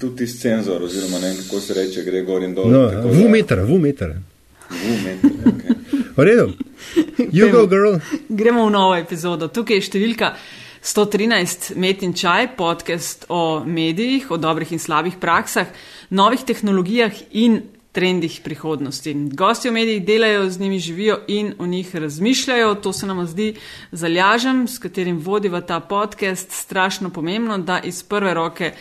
Tudi senzor, oziroma ne vem, kako se reče, gre gor in dol. No, tako v da- meter, v redu. You go, girl. Gremo v novo epizodo. Tukaj je številka 113 Met in Čaj, podcast o medijih, o dobrih in slabih praksah, novih tehnologijah in trendih prihodnosti. Gosti v medijih delajo, z njimi živijo in o njih razmišljajo. To se nam zdi zalažem, s katerim vodiva ta podcast, strašno pomembno, da iz prve roke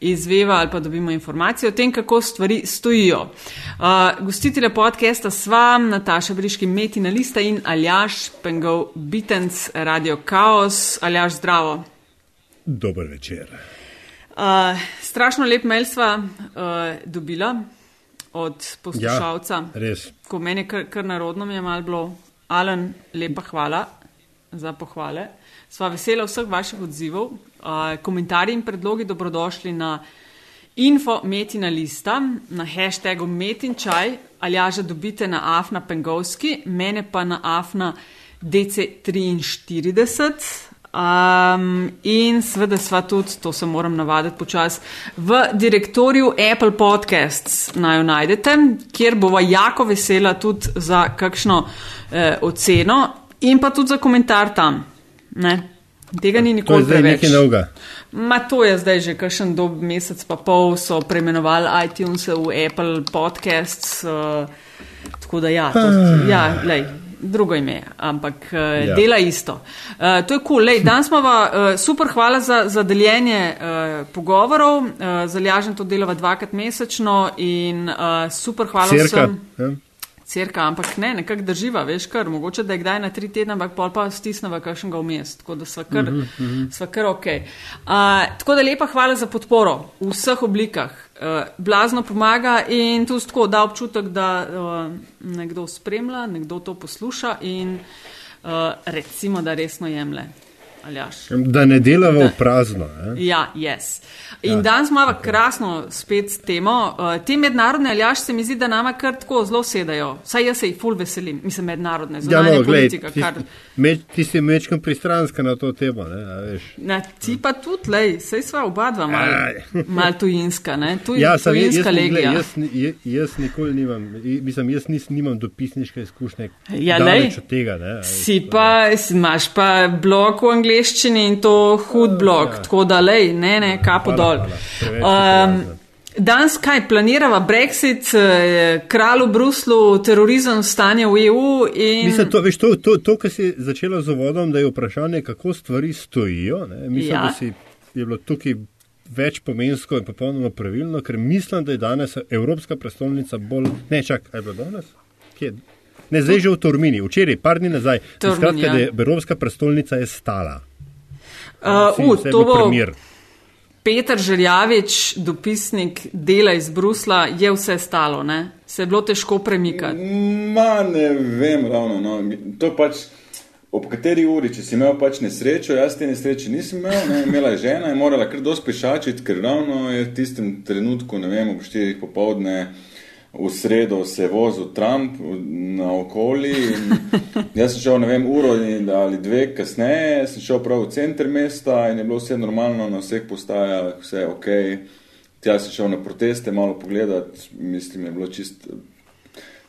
izveva ali pa dobimo informacije o tem, kako stvari stojijo. Uh, gostitelja podcasta sva Nataša Briški, Metina Lista in Aljaš Pengov Bitenc, Radio Chaos. Aljaš, zdravo. Dober večer. Uh, strašno lep mail sva uh, dobila od poslušalca. Ja, res. Ko meni kar, kar narodno mi je malo bilo, Alen, lepa hvala za pohvale. Sva vesela vseh vaših odzivov. Uh, komentarji in predlogi dobrodošli na info Metina lista, na hashtagu Metinčaj, ali jaže dobite na Afna Pengovski, mene pa na Afna DC43. Um, in seveda sva tudi, to se moram navaditi počas, v direktorju Apple Podcasts naj jo najdete, kjer bova jako vesela tudi za kakšno eh, oceno in pa tudi za komentar tam. Ne? Tega ni To je nikoli zdaj preveč. nekaj novega. Ma to je zdaj že kakšen dob mesec pa pol, so preimenovali iTunes v Apple Podcasts, uh, tako da ja, to, ja lej, drugo ime, ampak uh, Ja. dela isto. Uh, to je kul, cool. danes smo uh, super, hvala za, za deljenje uh, pogovorov, uh, zalažen to delava dvakrat mesečno in uh, super, hvala Cirka. vsem. Ja. Cerka, ampak ne, nekako drživa, veš, kar mogoče da je kdaj na tri tedne, ampak pol pa stisneva kakšnega vmes, tako da sva kar, uh -huh, uh -huh. sva kar ok. Uh, tako da lepa hvala za podporo v vseh oblikah. Uh, blazno pomaga in tu tako da občutek, da uh, nekdo spremlja, nekdo to posluša in uh, recimo, da resno jemlje. Aljaš. Da ne delamo v prazno. Eh? Ja, yes. In ja, danes imamo okay. krasno spet temo. Uh, te mednarodne aljaš se mi zdi, da nama kar tako zelo sedajo. Saj jaz se jih ful veselim, mislim mednarodne, Ja, zunanje no, glej, politika. ti, Kar... meč, ti si mečkam pristranska na to temo. Ne, a. Na, ti pa tudi, lej, sej sva oba dva malo Aj. mal tujinska, ne? Tuj, Ja, tujinska jaz, glej, legija. jaz, jaz, jaz nikoli nimam, mislim, jaz nis, nimam dopisniške izkušnje. Ja, lej. tega. Ne, a Si pa, imaš pa blok v angleščini in to hud blok, ja. tako da lej, ne, ne, kapo Hvala, dol. hvala. Um. Danes kaj planirava? Brexit, eh, kralj v Bruslu, terorizem, stanje v EU in. Mislim, to, veš, to, to, to kar si začela z uvodom, da je vprašanje, kako stvari stojijo. Ne? Mislim, Ja. da si je bilo tukaj več pomensko in popolnoma pravilno, ker mislim, da je danes Evropska prestolnica bolj. Ne, čak, kaj je bilo danes? Kje? Ne, zdaj že v Tormini, včeraj, par dni nazaj. Tormin, Skratka, ja. da je Evropska prestolnica je stala. Uh, Vsi- uh, je to bo primer. Peter Željavič, dopisnik dela iz Brusla, je vse stalo, ne? Se je bilo težko premikati. Ma ne vem ravno. No. To je pač ob kateri uri, če si imel pač nesrečo, jaz te nesreče nisem imel, ne. imela je žena in morala kar dosti pešačiti, ker ravno je v tistem trenutku, ne vem, ob štirih popovdne. V sredo se je vozil Trump na okoli. Jaz sem šel, ne vem, uro in- ali dve kasneje, sem šel prav v center mesta in je bilo vse normalno, na vseh postajah, vse ok. Tja sem šel na proteste, malo pogledati, mislim, je bilo čist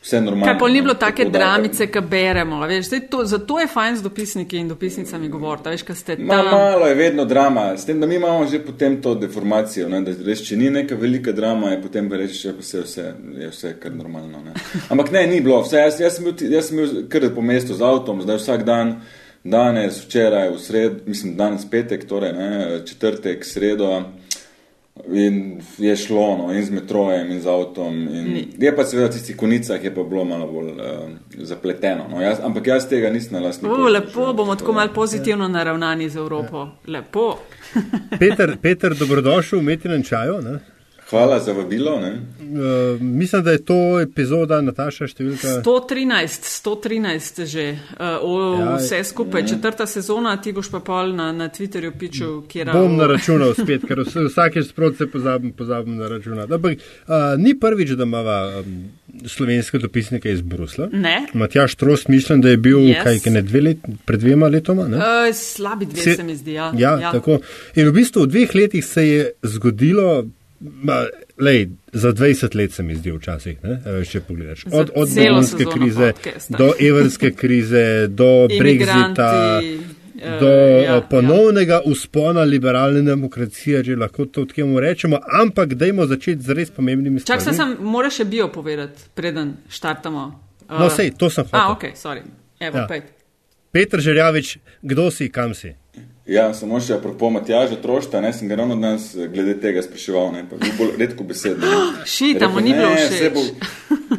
vse normalno. Kaj pa ni bilo take da- dramice, ki beremo, veš, to, zato je fajn z dopisniki in dopisnicami govoriti, veš, ste Ma, tam. malo je vedno drama, s tem, da mi imamo že potem to deformacijo. Ne, da res, če ni neka velika drama, je potem reči, da vse, vse, je vse kar normalno. Ne. Ampak ne, ni bilo. Vse, jaz, jaz, sem bil, jaz sem bil kar po mestu z avtom, zdaj vsak dan, danes, včeraj, v sredo, mislim, danes petek, torej ne, četrtek, sredo. In je šlo, no, in z metrojem, in z avtom. In je pa seveda v tistih konicah je pa bilo malo bolj uh, zapleteno. No. Jaz, ampak jaz tega nisem na lastni koži lepo preživel, bomo tako malo pozitivno naravnani z Evropo. Lepo. Peter, Peter dobrodošel v Metinem čaju. Ne? Hvala za vabilo. Ne. Uh, mislim, da je to epizoda Nataša številka. 113, 113 že, uh, o, Ja, vse skupaj, četrta sezona, ti boš pa pol na, na Twitterju pičil, kjer Bom naračunal spet, ker vsakeč sproti se pozabim, pozabim naračunati. Ampak uh, ni prvič, da imamo um, slovenske dopisnike iz Brusla. Ne. Matjaš Trost, mislim, da je bil Yes. kaj, kaj ne, dve let, pred dvema letoma. Ne? Uh, slabi dve Se- se mi zdi. Ja. Ja, ja. Tako. In v bistvu v dveh letih se je zgodilo Ma, lej, za 20 let se mi zdi včasih, ne, če pogledaš. Od, od begunske krize podcasta. do evrske krize, do brexita, eh, do ja, ja, ponovnega ja. uspona liberalne demokracije, če lahko to tako rečemo, ampak dajmo začeti z res pomembnimi Čak stvarmi. sem, moraš še bio povedati, preden štartamo. Uh, No, sej, to sem hotel. A, ok, sorry. Evo, Ja. ja. Petr Žerjavič, kdo si, kam si? Ja, samo še apropo Matjaža Trošta, ne sem ga ravno danes eh, glede tega spraševal, ne, pa bil bolj redko besedno. ne. Šit, a mu ni bilo "Ne, všeč." Bo,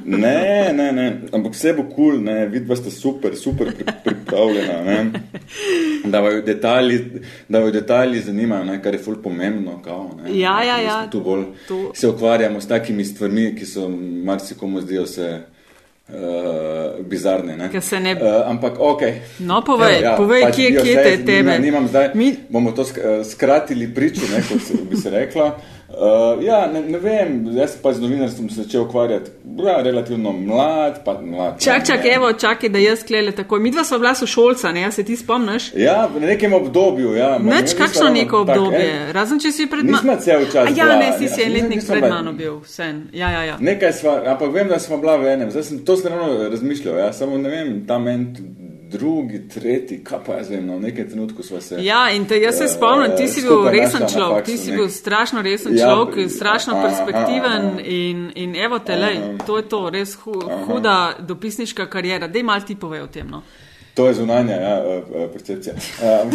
ne, ne, ne, ampak vse bo kul, cool, vidva sta super, super pri, pripravljena, ne. Da vaju detalji, da vaju detalji zanimajo, ne, kar je ful pomembno. Kao, ne. Ja, ja, ja. Tu bolj To- se ukvarjamo s takimi stvarmi, ki so marsikomu zdijo se uh, bizarne. Ne. Ne- Uh, ampak ok. No, povej, Evo, povej, pač kje- kje saj, te je tebe? Ne, nimam zdaj, Mi- bomo to eh, skratili pričo, ne, kot se, bi se rekla. Uh, ja, ne, ne vem, jaz pa z novinarstvom se začel ukvarjati, ja, relativno mlad, pa mlad. Čak, čak, evo, čakaj, da jaz klele takoj. Mi dva sva bila sošolca, ne, a se ti spomniš? Ja, v nekem obdobju, ja. Neč, ne, kakšno neko tak, obdobje, en- razen če si pred Nisva cel čas A Ja, bila, ne, si ja, si en nisem- letnik nisem pred bila- mano bil, vsen. Ja, ja, ja. Nekaj sva, ampak vem, da smo bila v enem, zdaj sem to sem ravno razmišljal, ja, samo ne vem, tam en, drugi, tretji, kaj pa jaz vem, no, v nekem trenutku sva se. Ja, in te, jaz se eh, spomnim, ti si bil resen človek, ti faksu, si ne. bil strašno resen Ja, človek, strašno aha, perspektiven aha. in, in evo te, lej, to je to, res hu, huda dopisniška karijera. Dej mal ti povej o tem, no. To je zunanja ja, eh, eh, percepcija. Uh,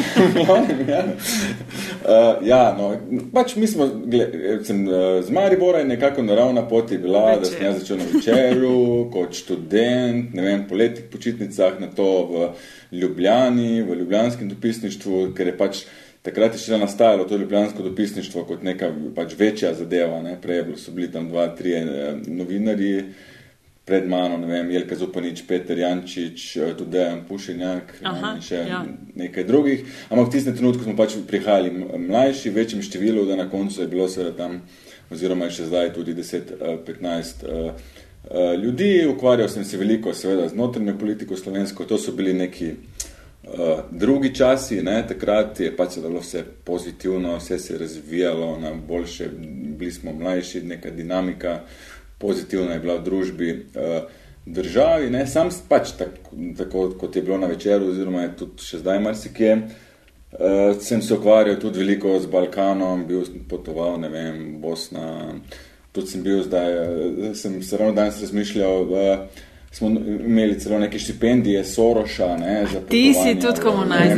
ja. Uh, ja, no, pač mi smo, gled, sem uh, z Maribora in nekako naravna pot je bila, da sem Večer. jaz začel na večeru kot študent, ne vem, po letnih počitnicah, na to v Ljubljani, v ljubljanskem dopisništvu, ker je pač takrat je še nastajalo to ljubljansko dopisništvo kot neka pač večja zadeva, ne, prej so bili tam dva, trije novinarji, pred mano, ne vem, Jelka Zupanič, Peter Jančič, eh, tudi Dejan Pušenjak Aha, in še ja. nekaj drugih. Ampak v tistem trenutku smo pač prihajali mlajši, v večjem številu, da na koncu je bilo seveda tam, oziroma še zdaj tudi 10-15 ljudi. Ukvarjal sem se veliko seveda z notranjo politiko slovensko, to so bili neki Uh, drugi časi, ne, takrat je pač dalo vse pozitivno, vse se je razvijalo na boljše, bili smo mlajši, neka dinamika, pozitivna je bila v družbi, uh, državi, ne, sam pač tako, tako, kot je bilo na večeru, oziroma je tudi še zdaj marsikje, uh, sem se ukvarjal tudi veliko z Balkanom, bil sem potoval, ne vem, Bosna, tudi sem bil zdaj, uh, sem se ravno danes razmišljal, uh, smo imeli celo neke štipendije Soroša, ne, za Ti si tudi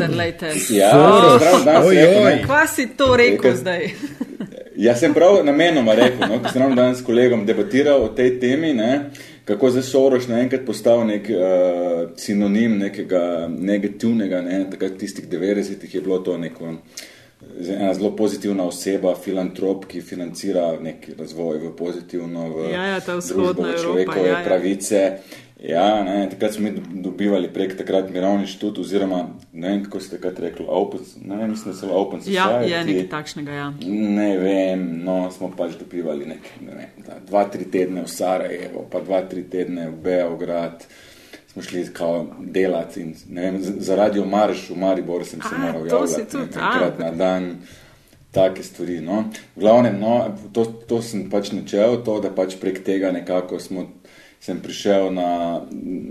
vem. lejte. Ja, Soros, zdravo, danes oj, oj. Kva si to rekel Nekaj- zdaj? Jaz sem prav namenoma rekel, no, ko sem ravno danes s kolegom debatiral o tej temi, ne, kako zdaj Soroš naenkrat postal nek uh, sinonim nekega negativnega, ne, takrat tistih 90-ih je bilo to neko ena zelo pozitivna oseba, filantrop, ki financira neki razvoj v pozitivno, v Ja, ja, ta družbo, vzhodna v Evropa, človekove ja, ja. pravice. Ja, ne, takrat smo mi dobivali prek takrat Mirovni inštitut, oziroma ne vem, kako ste takrat rekli, open, ne vem, mislim, da so Open Ja, Society. je nekaj takšnega, ja. Ne vem, no, smo pač dobivali nekaj, ne vem, da, dva, tri tedne v Sarajevo, pa dva, tri tedne v Beograd. Smo šli kao delati in ne vem, za radio Marš v Maribor sem se A, moral to si javljati tudi, enkrat a. na dan. Take stvari. No. V glavnem, no, to, to sem pač načel, to, da pač prek tega nekako smo, sem prišel na,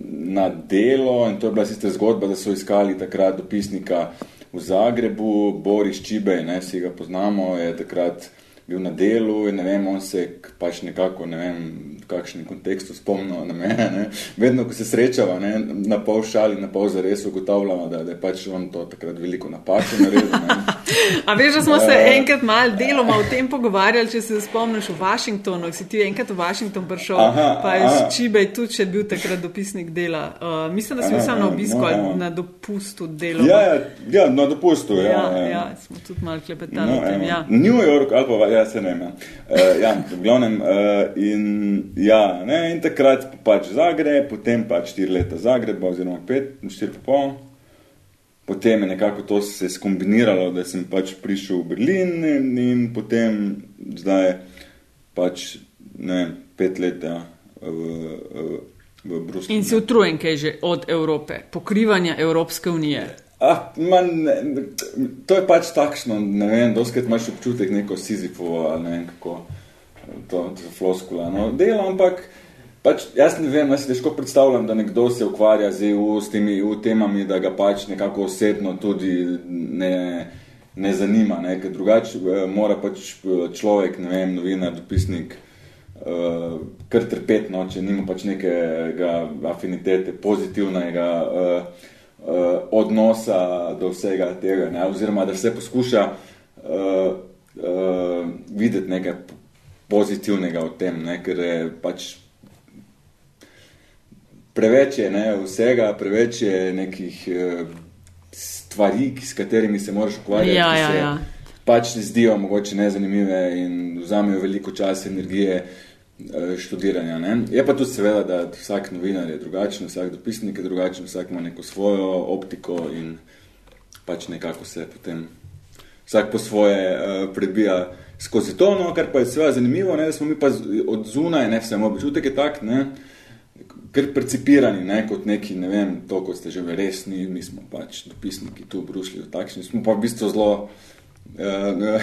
na delo in to je bila sicer zgodba, da so iskali takrat dopisnika v Zagrebu, Boris Čibej, ne, vsi ga poznamo, je takrat bil na delu in ne vem, on se pač nekako, ne vem, v kakšnem kontekstu spomnil na mene. Ne. Vedno, ko se srečava, ne, na pol šali, na pol zares ugotavljamo, da, da je pač on to takrat veliko napako naredil. Ne. A veš, da smo se Ja. enkrat malo deloma o tem pogovarjali, če se spomniš v Washingtonu, ko si ti enkrat v Washington prišel, Aha, pa je s Čibej tudi še bil takrat dopisnik dela. Uh, mislim, da si bil sam na obisku no, ali ja. na dopustu deloma. Ja, ja, ja, na dopustu. Ja, ja, ja, smo tudi malo klepetali o tem. evo. Ja. New York, ali pa ja, se ne vem. Ja. Uh, ja, v glavnem, uh, in, ja, ne, in takrat pač Zagreb, potem pač štiri leta Zagreba, oziroma pet, štiri pa pol. Potem je nekako to se skombiniralo, da sem pač prišel v Berlin in, in potem zdaj pač ne vem, pet let ja, v, v, Bruslju. In si utrujen, kaj že od Evrope, pokrivanja Evropske unije. Ah, man, to je pač takšno, ne vem, doskrat imaš občutek neko Sizifovo ali ne vem kako. to, to floskula. No, delo, ampak pač, jaz ne vem, jaz si težko predstavljam, da nekdo se ukvarja z EU, s temi EU temami, da ga pač nekako osebno tudi ne, ne zanima, ne, ker drugače eh, mora pač eh, človek, ne vem, novinar, dopisnik, uh, kar trpeti, no, če nima pač nekega afinitete, pozitivnega uh, uh, odnosa do vsega tega, ne, oziroma da se poskuša uh, uh, videti nekaj pozitivnega v tem, ne, ker je pač preveč je ne, vsega, preveč je nekih uh, stvari, s katerimi se moraš ukvarjati. Ja, ja, ja. Pač se zdijo mogoče nezanimive in vzamejo veliko časa, energije eh, študiranja. Ne. Je pa tudi seveda, da vsak novinar je drugačen, vsak dopisnik je drugačen, vsak ima neko svojo optiko in pač nekako se potem vsak po svoje uh, prebija skozi to, no, kar pa je seveda zanimivo, ne, da smo mi pa od zunaj, ne, vse moj občutek je tak, ne, ker percipirani, ne, kot neki, ne vem, to, kot ste že resni, mi smo pač dopisniki tu v Bruslju, takšni, smo pa v bistvu zelo uh, ne,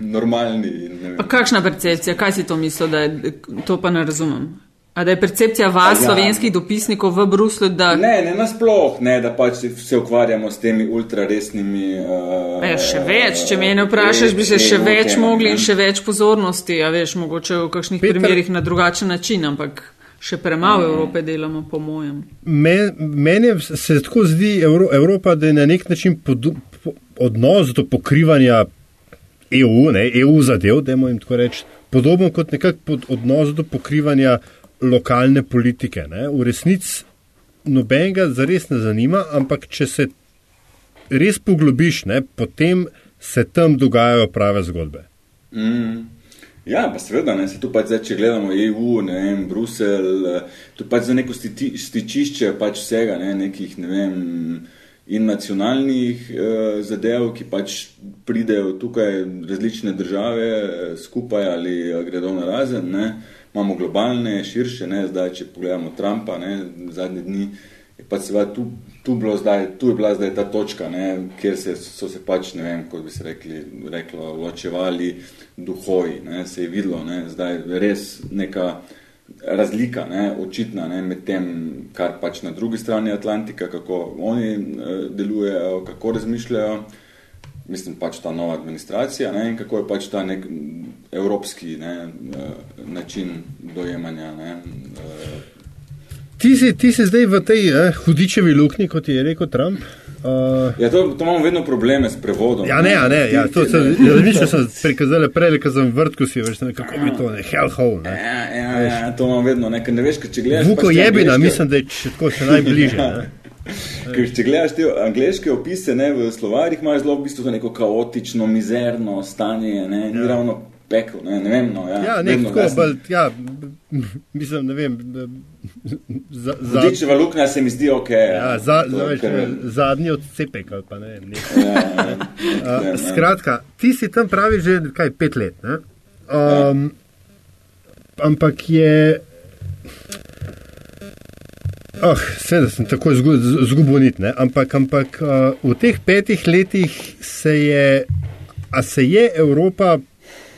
normalni. in Ne Pa vem. kakšna percepcija, kaj si to mislil, da je, to pa ne razumem. A da je percepcija vas, Ja. slovenskih dopisnikov v Bruslu, da Ne, ne nasploh, ne, da pač se ukvarjamo s temi ultraresnimi. Uh, je še več, če me ne vprašaš, bi se še več mogli in še več pozornosti, a veš, mogoče v kakšnih Peter- primerih na drugačen način, ampak še premalo Evrope delamo, po mojem. Me- Meni se tako zdi Evro, Evropa, da je na nek način podu, po, odnos do pokrivanja EU, ne, EU zadev, da jim tako reči, podoben kot nekak pod odnos do pokrivanja lokalne politike. Ne. V resnici nobenega zares ne zanima, ampak če se res poglobiš, ne, potem se tam dogajajo prave zgodbe. Mm. Ja, pa seveda, ne, se tu pač zdaj, če gledamo EU, ne vem, Brusel, eh, tu pač za neko stiti, stičišče pač vsega, ne, nekih, ne vem, in nacionalnih eh, zadev, ki pač pridejo tukaj različne države eh, skupaj ali eh, gredo na razen, ne, imamo globalne, širše, ne, zdaj, če pogledamo Trumpa, ne, zadnje dni, je pač seveda tu, tu, bilo zdaj, tu je bila zdaj ta točka, ne, kjer se, so se pač, ne vem, kot bi se rekli, reklo, ločevali duhovi, ne, se je videlo, ne, zdaj res neka razlika, ne, očitna ne, med tem, kar pač na drugi strani Atlantika, kako oni eh, delujejo, kako razmišljajo, mislim pač ta nova administracija ne, in kako je pač ta nek evropski ne, eh, način dojemanja. Ne, eh, Ti si, ti si zdaj v tej eh, hudičevi luknji, kot je rekel Trump. Uh, Ja, to, to imamo vedno probleme s prevodom. Ja, ne, ja, ne, ja, to se, ja, razmišljal sem prikazali prej, ko sem vrtko si, veš, ne, kako bi to, ne, hellhole, ne. Ja, ja, ja, to imamo vedno, ne, ker ne veš, ker če gledaš... Vuko pač jebina, angleške- mislim, da je še tako še najbližje. Ne. Ker če gledaš te angliške opise ne, v slovarjih, imaš zelo v bistvu neko kaotično, mizerno stanje, ne, ni ravno pekel, ne, ne vem, no, ja, Ja, nek tako, bolj, ja, mislim, ne vem, za, za, Vodičeva luknja se mi zdi ok. ja, za, to za, je veš, kar- zadnji odcepek ali pa ne vem. Nek. ja, ja, ja, Uh, ja. skratka, ti si tam pravi že kaj pet let. Ne? Um, ampak je. Oh, Seveda sem tako zgubljen, ampak, ampak uh, v teh petih letih se je, a se je Evropa,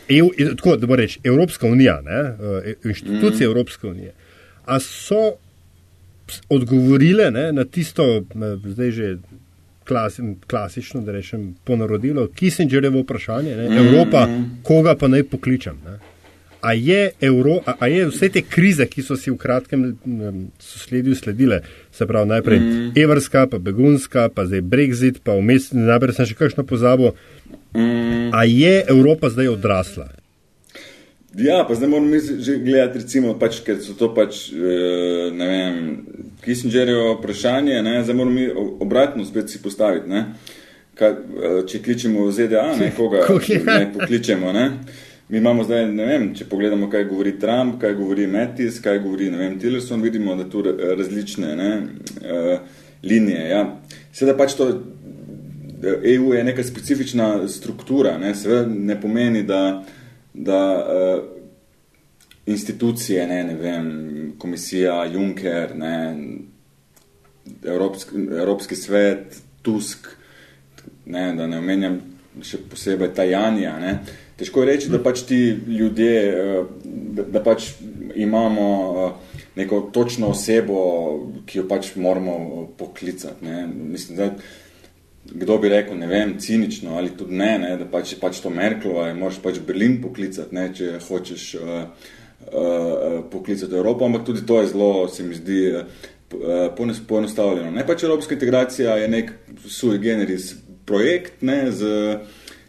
EU, tako da bo reči, Evropska unija, ne, uh, inštitucije mm. Evropske unije, a so odgovorile ne, na tisto, na, zdaj že klasi, klasično, da rečem, ponarodilo Kissingerjevo vprašanje, ne, Evropa, koga pa naj pokličem. Ne. A je, Euro, a, a je vse te krize, ki so si v kratkem sledil sledile, se pravi najprej mm. evrska, pa begunska, pa zdaj Brexit, pa vmes, najprej sem še kakšno pozabil, Mm, a je Evropa zdaj odrasla? ja, pa zdaj moramo mi že gledati, recimo, pač, ker so to pač, eh, ne vem, Kissingerjevo vprašanje, ne, zdaj moramo mi obratno spet si postaviti, ne. Kaj, eh, če kličemo v ZDA, ne, Koga? ne pokličemo, ne. Mi imamo zdaj, ne vem, če pogledamo, kaj govori Trump, kaj govori Mattis, kaj govori, vem, Tillerson, vidimo, da tu ra- različne ne, uh, linije. Ja. Seveda pač to EU je neka specifična struktura, ne, seveda ne pomeni, da, da uh, institucije, ne, ne vem, komisija, Juncker, ne, Evropski, Evropski svet, Tusk, ne, da ne omenjam še posebej Tajanja, ne, težko je reči, da pač ti ljudje, uh, da, da pač imamo uh, neko točno osebo, ki jo pač moramo poklicati. Ne? Mislim, da kdo bi rekel, ne vem, cinično ali tudi ne, ne da pač je pač to Merklova in moraš pač Berlin poklicati, ne, če hočeš uh, uh, poklicati Evropo, ampak tudi to je zelo, se mi zdi, uh, poenostavljeno. Ne pač evropska integracija je nek sui generis projekt ne, z,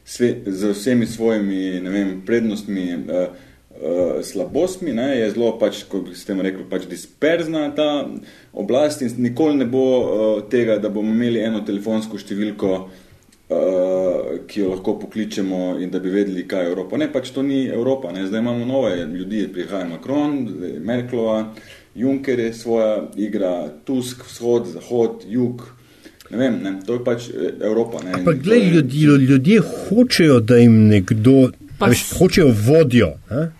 sve, z vsemi svojimi ne vem, prednostmi, uh, uh, slabostmi, ne, je zelo, pač, kot ste rekli, pač disperzna ta oblast in nikoli ne bo uh, tega, da bomo imeli eno telefonsko številko, uh, ki jo lahko pokličemo in da bi vedeli, kaj je Evropa. Ne, pač to ni Evropa. Ne. Zdaj imamo nove ljudi, prihaja Macron, Merklova, Juncker je svoja igra, Tusk, vzhod, zahod, jug. Ne vem, ne, to je pač Evropa. Ne, Ampak gledaj, ljudje, ljudje hočejo, da jim nekdo, veš, hočejo vodjo. Ne?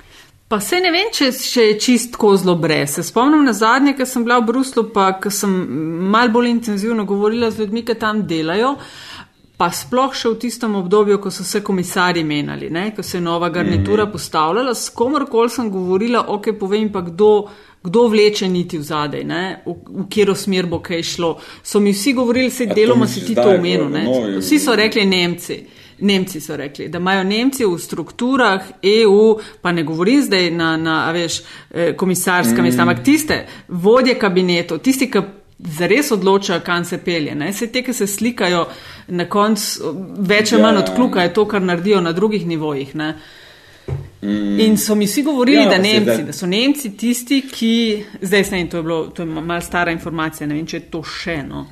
Pa se ne vem, če, če je čistko zelo brez. Se spomnim na zadnje, ko sem bila v Bruslu, pa sem mal bolj intenzivno govorila z ljudmi, ki tam delajo. Pa sploh še v tistem obdobju, ko so se komisari menjali, ko se je nova garnitura mhm. postavljala, s komorkoli sem govorila, ok, povem pa, kdo, kdo vleče niti v zadej, ne? v, v kjero smer bo kaj šlo. So mi vsi govorili, se deloma si ti to omenil. Vsi so rekli Nemci. Nemci so rekli, da imajo Nemci v strukturah EU, pa ne govorim zdaj na, na veš, eh, komisarska mm. mesta, ampak tiste vodje kabinetov, tisti, ki zares odločajo, kam se pelje. Ne? Se te, ki se slikajo na koncu, več ali manj ja. odklukajo to, kar naredijo na drugih nivojih. Ne? Mm. In so mi vsi govorili, ja, da, Nemci, da so Nemci tisti, ki, zdaj se ne, to je, bilo, to je malo stara informacija, ne vem, če je to še eno.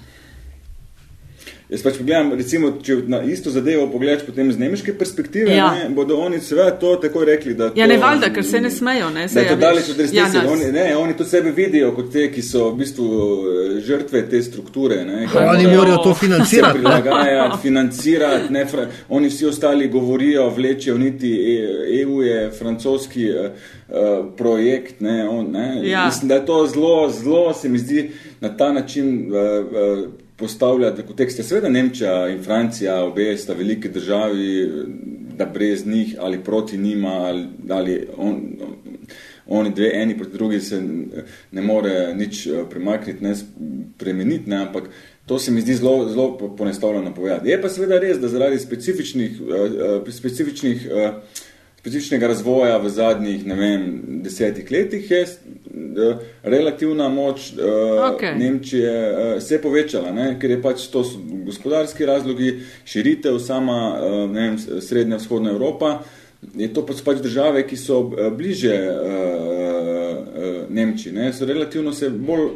Jaz pač pogledam, recimo, če na isto zadevo pogledaš potem z nemške perspektive, ja. ne, bodo oni seveda to tako rekli, da. Ja, ne valjda, ker se ne smejo, ne. Se, da je to ja, daleč od resnice. Ja, oni, ne, oni to sebe vidijo kot te, ki so v bistvu eh, žrtve te strukture. Ne, oni morajo to financirati. Prilagajati, financirati, ne, fra, oni vsi ostali govorijo, vlečejo niti EU e je francoski uh, projekt, ne, on, ne. Ja. Mislim, da je to zelo, zelo, se mi zdi, na ta način uh, uh, postavljati v kontekste. Seveda Nemčija in Francija, obe sta velike državi, da brez njih ali proti njima, ali, ali on, oni dve, eni proti drugi se ne more nič eh, premakniti, ne spremeniti, ne, ampak to se mi zdi zelo, zelo ponestavljeno povedati. Je pa seveda res, da zaradi specifičnih, uh, specifičnih uh, specifičnega razvoja v zadnjih vem, desetih letih je relativna moč uh, okay. Nemčije uh, se povečala, ne? ker je pač to gospodarski razlogi, širitev sama uh, vem, srednja vzhodna Evropa. Je to pač, pač države, ki so bliže uh, uh, Nemčiji, ne? so relativno se bolj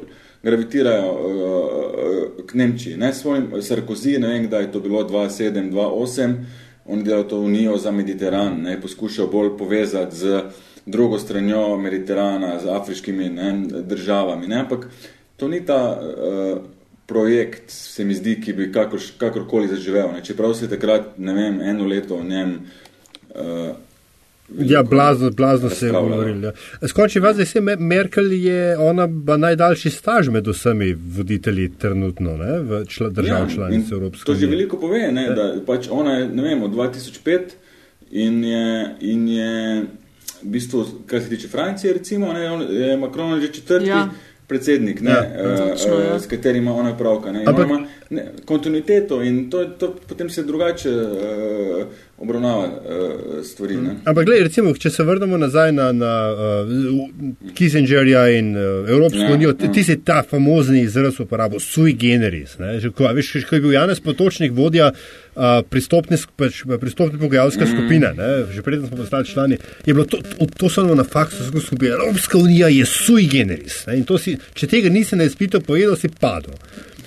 gravitirajo uh, k Nemčiji. Ne? Svojim Sarkozy, ne vem, kdaj je to bilo 2.7, 2.8, oni delajo to unijo za Mediteran, ne, poskušajo bolj povezati z drugo stranjo Mediterana, z afriškimi ne, državami. Ne, ampak to ni ta uh, projekt, se mi zdi, ki bi kakor, kakorkoli zaživel. Ne, čeprav se takrat, ne vem, eno leto o njem uh, Ja, blazno, blazno se je govorilo. Ja. Skoči vas, da se Merkel je ona najdaljši staž med vsemi voditelji trenutno ne, v čla, držav ja, članic Evropske unije. To že veliko pove, ne, da pač ona je, ne vem, od 2005 in je, in je v bistvu, kar se tiče Francije, recimo, ne, on, je Macron že četrti. Ja predsednik, ne, ja, uh, točno, ja. s katerim ima ona pravka. Ne, Ampak, ima ne, kontinuiteto in to, to potem se drugače uh, obravnava uh, stvari. Ne. Ampak, gledaj, recimo, če se vrnemo nazaj na, na uh, Kissingerja in uh, Evropsko ja, unijo, ti, ja. ti si ta famozni izraz uporabo sui generis. Ne, že, ko, veš, ko je bil Janez Potočnik vodja pristopne, pač, pristopne pogajalske mm. skupine, ne, že predtem smo postali člani, je bilo to, to, to samo na faksu skupine. Evropska unija je sui generis. Ne, si, če tega nisi na izpitu povedal, si padel.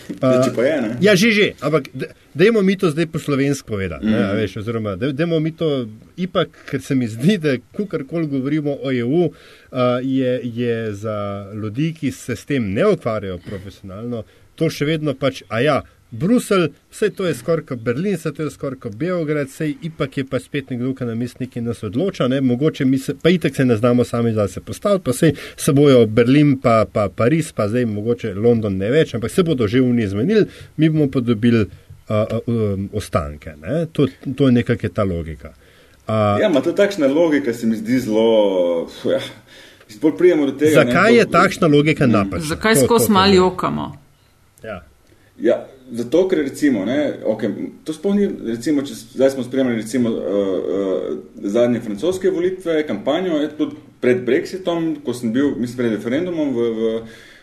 Uh, je, ja, že, že, ampak dajmo mi to zdaj po slovensko povedati. Mm. Ne, veš, oziroma, dajmo mi to, ipak, ker se mi zdi, da kakorkoli govorimo o EU, uh, je, je za ljudi, ki se s tem ne ukvarjajo profesionalno, to še vedno pač, a ja, Bruselj, vse to je skoraj kot Berlin, vse to je skoraj kot Beograd, vse ipak je pa spet nekdo, ki nam neki nas odloča, ne? mogoče mi se, pa itek se ne znamo sami za se postaviti, pa se, se bojo Berlin, pa, pa Pariz, pa zdaj mogoče London ne več, ampak se bodo že vni zmenili, mi bomo pa dobili uh, uh, ostanke. To, to je nekakšna ta logika. Uh, ja, ima to takšna logika, se mi zdi zelo. Ja. Tega, Zakaj ne, je takšna logika napačna? Zakaj skozi malo jokamo? Ja. Ja, zato, ker recimo, ne, okay, to spomni, recimo, če zdaj smo spremljali recimo uh, uh, zadnje francoske volitve, kampanjo, je tudi pred Brexitom, ko sem bil, mislim, pred referendumom v, v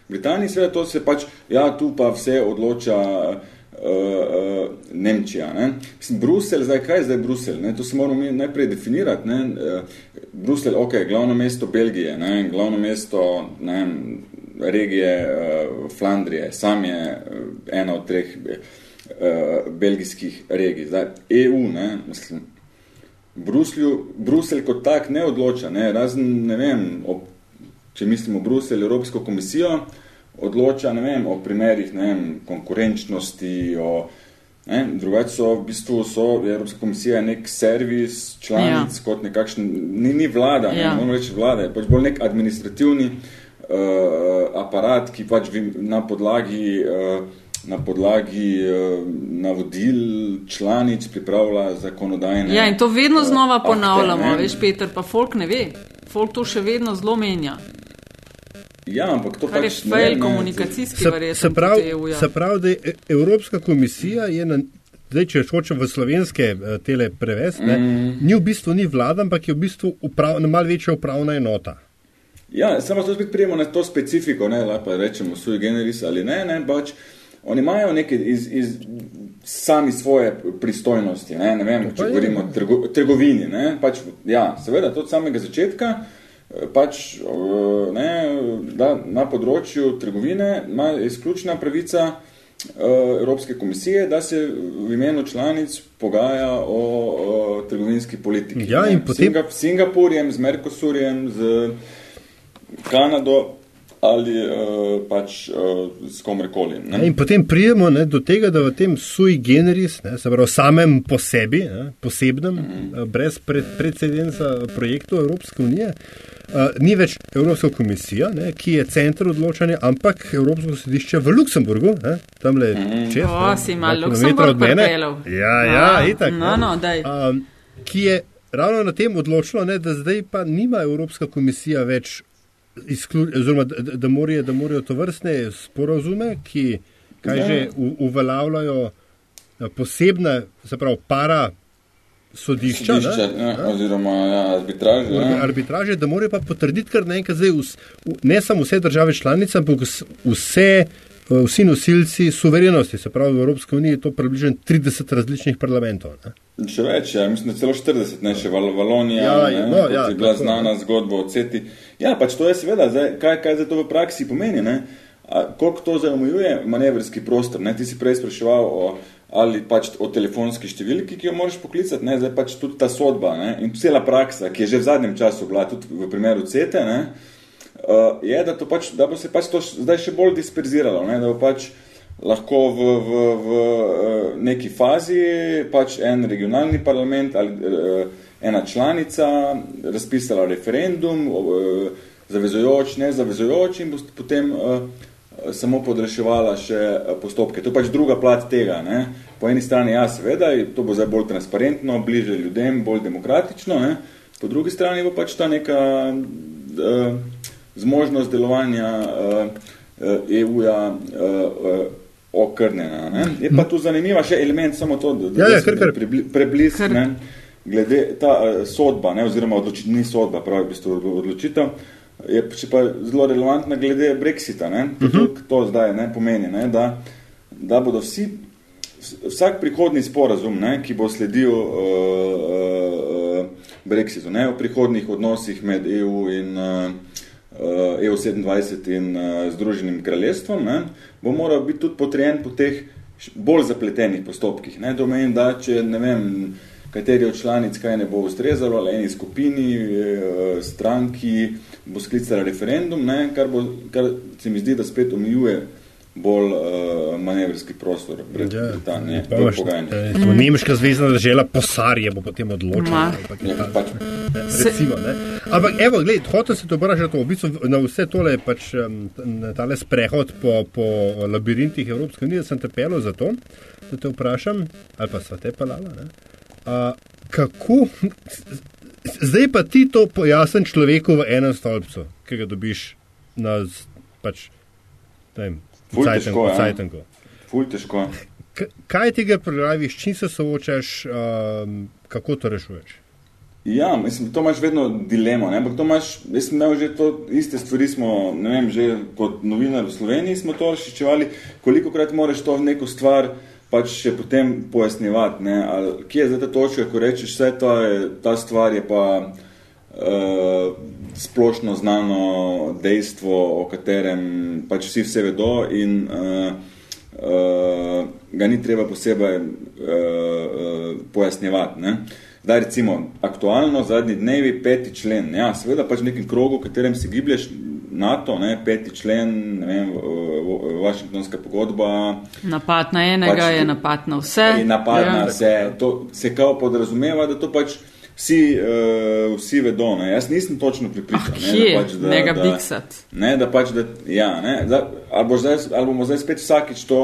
Britaniji, seveda to se pač, ja, tu pa vse odloča uh, uh, Nemčija. Ne. Mislim, Brusel, zdaj kaj je zdaj Brusel? Ne, to se moramo mi najprej definirati. Ne. Uh, Brusel, ok, glavno mesto Belgije, ne, glavno mesto, ne, regije uh, Flandrije, sam je uh, ena od treh uh, belgijskih regij. Zdaj, EU, ne, mislim, Bruslju, Bruselj kot tak ne odloča, ne, razen, ne vem, o, če mislimo Bruselj, Evropsko komisijo, odloča, ne vem, o primerih, ne vem, konkurenčnosti, o, ne, drugače so, v bistvu so, Evropska komisija je nek servis članic, ja. kot nekakšen, ni, ni vlada, ja. ne, moramo reči vlada, je pač bolj nek administrativni, uh, aparat, ki pač na podlagi, uh, na podlagi uh, navodil članic pripravlja zakonodajne. Ja, in to vedno znova uh, ponavljamo, akte, veš, Peter, pa folk ne ve. Folk to še vedno zelo menja. Ja, ampak to pač je fail komunikacijski variant. Se pravi, ja. se pravi, da je Evropska komisija je na. Zdaj, če hočem v slovenske tele prevesti, mm. ni v bistvu ni vlada, ampak je v bistvu uprav, malo večja upravna enota. Ja, samo to spet prijemo na to specifiko, ne, lepa rečemo sui generis ali ne, ne, pač oni imajo neke iz, iz sami svoje pristojnosti, ne, ne vem, če govorimo o trgo, trgovini, ne, pač, ja, seveda, to od samega začetka, pač, ne, da na področju trgovine ima izključna pravica Evropske komisije, da se v imenu članic pogaja o, o trgovinski politiki. Ja, in potem... Singap Singapurjem, z Mercosurjem, z Kanado ali uh, pač uh, s komerkoli. In potem prijemo ne, do tega, da v tem sui generis, ne, se pravi samem po sebi, ne, posebnem, mm -hmm. brez pred, predsedenca projektu Evropske unije, uh, ni več Evropska komisija, ne, ki je center odločanja, ampak Evropsko sodišče v Luksemburgu, ne, tam le mm -hmm. čez. O, si ima Luksemburg od mene. Ja, ja, no, itak. No, no, um, ki je ravno na tem odločilo, ne, da zdaj pa nima Evropska komisija več izklju, oziroma, da, da, morajo, da morajo to vrstne sporozume, ki kaže, ja. u, uveljavljajo eh, posebna, se pravi, para sodišča. sodišča ne, ne, oziroma ja, arbitraže. Ja. Arbitraže, da morajo pa potrditi kar nekaj zdaj, vs, ne samo vse države članice, ampak vse. Eh, vsi nosilci suverenosti, se pravi v Evropski uniji, je to približno 30 različnih parlamentov. Ne? Še več, ja, mislim, da celo 40, ne še Val Valonija, ja, ne, no, ja, je bila tako, znana ne. zgodba o CETI. Ja, pač to je seveda, zdaj, kaj, kaj za to v praksi pomeni, ne? A, koliko to zdaj omejuje manevrski prostor, ne? Ti si prej spraševal o, ali pač o telefonski številki, ki jo moraš poklicati, ne? Zdaj pač tudi ta sodba, ne? In cela praksa, ki je že v zadnjem času bila tudi v primeru CETE, ne? Uh, je, da, pač, da bo se pač to zdaj še bolj disperziralo, ne? da bo pač lahko v, v, v uh, neki fazi pač en regionalni parlament ali uh, ena članica razpisala referendum, zavezojoč, ne zavezojoč in bo potem samo podraševala še postopke. To je pač druga plat tega. Ne? Po eni strani ja, seveda, to bo zdaj bolj transparentno, bliže ljudem, bolj demokratično, ne? po drugi strani bo pač ta neka uh, zmožnost delovanja uh, uh, EU-ja uh, uh, okrnjena. Ne? Je pa tu zanimiva še element, samo to, da, ja, ja, kar, kar. preblisk, ne? glede ta uh, sodba, ne? oziroma odločitev, ni sodba, pravi v bistvu odločitev, je še pa zelo relevantna glede Brexita. Ne? Uh -huh. to, to zdaj ne, pomeni, ne? Da, da bodo vsi, vsak prihodni sporazum, ne? ki bo sledil uh, uh, Brexitu, ne? v prihodnih odnosih med EU in uh, EU27 e in uh, Združenim kraljestvom, ne, bo moral biti tudi potrjen po teh bolj zapletenih postopkih. Ne, domeni, da če ne vem, kateri od članic kaj ne bo ustrezalo, ali eni skupini, uh, stranki, bo sklicala referendum, ne, kar, bo, kar se mi zdi, da spet omejuje bolj uh, manevrski prostor pred ja, Britanijo. Eh, nemška zvezdna država posarje bo potem odločila. Ja, pač. Recimo, Ampak evo, gled, hotel se to obražati v bistvu na vse tole, pač na tale sprehod po, po labirintih Evropske unije, sem te pelil za to, da te vprašam, ali pa sva te pelala, ne? Uh, kako. Zdaj pa ti to pojasni človeku v enem stolpcu, ki ga dobiš na pač, Cajtanku. Ful težko. Kaj ti ga praviš, s čim se soočaš, um, kako to rešuješ? Ja, mislim, to imaš vedno dilemo. Ampak to imaš, jaz sem imel že to iste stvari, smo, ne vem, že kot novinar v Sloveniji smo to razšičevali, koliko krat moraš to neko stvar pač še potem pojasnjevati, ne, ali kje je zdaj ta točka, ko rečeš, vse to je, ta stvar je pa uh, splošno znano dejstvo, o katerem pač vsi vse vedo in uh, uh, ga ni treba posebej uh, uh, pojasnjevati, ne. Zdaj, recimo, aktualno zadnji dnevi peti člen. Ja, seveda pač v nekem krogu, v katerem si giblješ NATO, ne, peti člen, ne vem, Washingtonska pogodba. Napad na enega pač, je napad na vse. Je napad ja. na vse. To se kao podrazumeva, da to pač vsi, uh, vsi vedo. Ne. Jaz nisem točno pripričan. Ah, ne, da pač, da, ne ga biksat. Ne, da pač, da, ja, ne, da, ali, bo zdaj, ali bomo zdaj spet vsakič to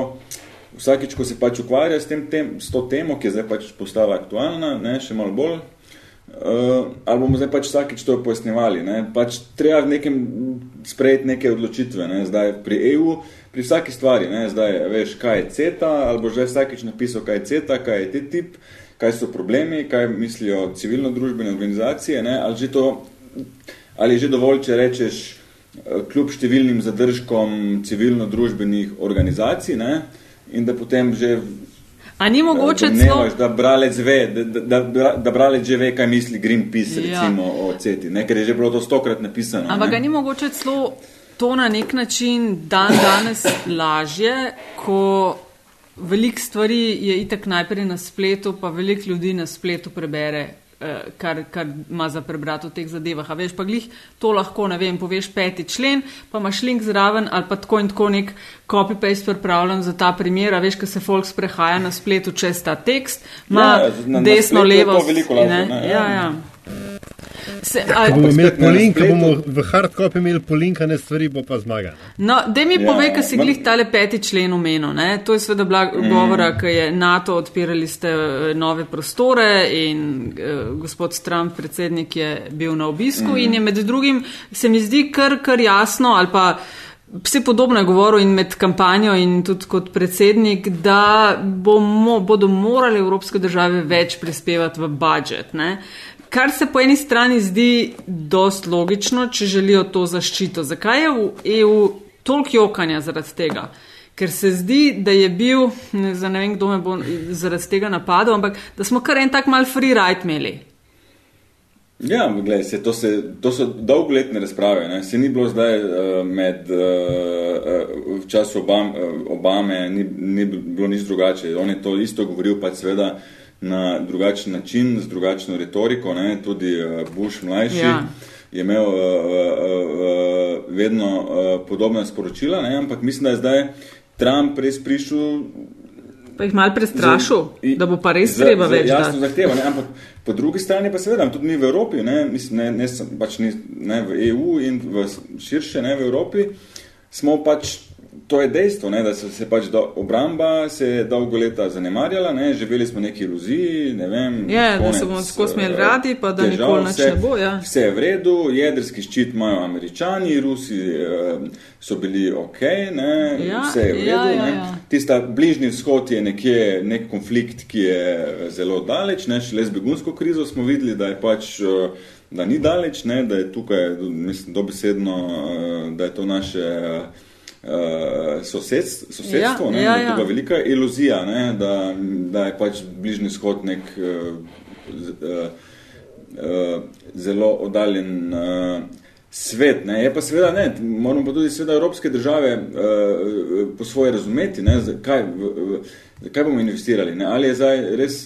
vsakič, ko se pač ukvarja s, tem, tem, s to temo, ki je zdaj pač postala aktualna, ne, še malo bolj, uh, ali bomo zdaj pač vsakič to pojasnjevali. Ne, pač treba v nekem sprejeti neke odločitve, ne, zdaj pri EU, pri vsaki stvari, ne, zdaj veš, kaj je CETA, ali bo že vsakič napisal, kaj je CETA, kaj je TTIP, kaj so problemi, kaj mislijo civilno-družbene organizacije, ne, ali, že to, ali je že dovolj, če rečeš, eh, kljub številnim zadržkom civilno-družbenih organizacij, ne, in da potem že. A ni mogoče celo? Da bralec ve, da, da, da, bralec že ve, kaj misli Greenpeace ja. recimo o CETI, ne? ker je že bilo to stokrat napisano. Ampak ga ni mogoče celo to na nek način dan danes lažje, ko veliko stvari je itak najprej na spletu, pa veliko ljudi na spletu prebere Eh, kar, kar ima za prebrati v teh zadevah. A veš, pa glih to lahko, ne vem, poveš peti člen, pa imaš link zraven ali pa tako in tako nek copy-paste pripravljen za ta primer. A veš, ko se folk sprehaja na spletu čez ta tekst, ima ja, desno, levo. Ja, ja. ja. Se, ali, bomo imeli polink, bomo v hardcopy imeli polinkane stvari, bo pa zmaga. No, da mi ja, pove, kaj si glih tale peti člen omenil. To je sveda bila mm. govora, ker je NATO odpirali ste eh, nove prostore in uh, gospod Trump, predsednik, je bil na obisku mm. in je med drugim, se mi zdi kar, kar jasno ali pa. Vse podobno je govoril in med kampanjo in tudi kot predsednik, da bomo, bodo morali evropske države več prispevati v budžet. Ne? kar se po eni strani zdi dost logično, če želijo to zaščito. Zakaj je v EU toliko jokanja zaradi tega? Ker se zdi, da je bil, ne, ne vem, kdo me bo zaradi tega napadel, ampak da smo kar en tak mal free ride imeli. Ja, gledaj, se, to, se, to so dolgoletne razprave. Ne. Se ni bilo zdaj uh, med uh, uh, v času Obame, ni, ni bilo nič drugače. On je to isto govoril, pa seveda uh, na drugačen način, z drugačno retoriko, ne, tudi uh, Bush mlajši. Ja. Je imel uh, uh, uh, vedno uh, podobna sporočila, ne? ampak mislim, da je zdaj Trump res prišel. Pa jih malo prestrašil, za, da bo pa res za, treba za, več. Jasno, zahteva. Ne? Ampak po drugi strani pa seveda, tudi mi v Evropi, ne, mislim, ne, ne, pač ni, ne v EU in v širše, ne v Evropi, smo pač to je dejstvo, ne, da se, se pač do, obramba se je dolgo leta zanemarjala, ne, živeli smo neki iluziji, ne vem. Ja, da se bomo tako smeli radi, pa da težav, nikoli vse, ne bo. Ja. Vse je v redu, jedrski ščit imajo američani, Rusi eh, so bili ok, ne, ja, vse je v ja, redu. Ja, ja, ja. Tista bližnji vzhod je nekje nek konflikt, ki je zelo daleč, ne, šele z begunsko krizo smo videli, da je pač eh, da ni daleč, ne, da je tukaj, mislim, dobesedno, eh, da je to naše uh, sosed, sosedstvo, ja, ne, ja, ja. velika iluzija, ne, da, da je pač bližnji shod nek uh, uh, uh, zelo oddaljen uh, svet. Ne. Je pa seveda ne, moramo pa tudi seveda evropske države uh, po svoje razumeti, ne, zakaj, v, v, zakaj bomo investirali. Ne. Ali je zdaj res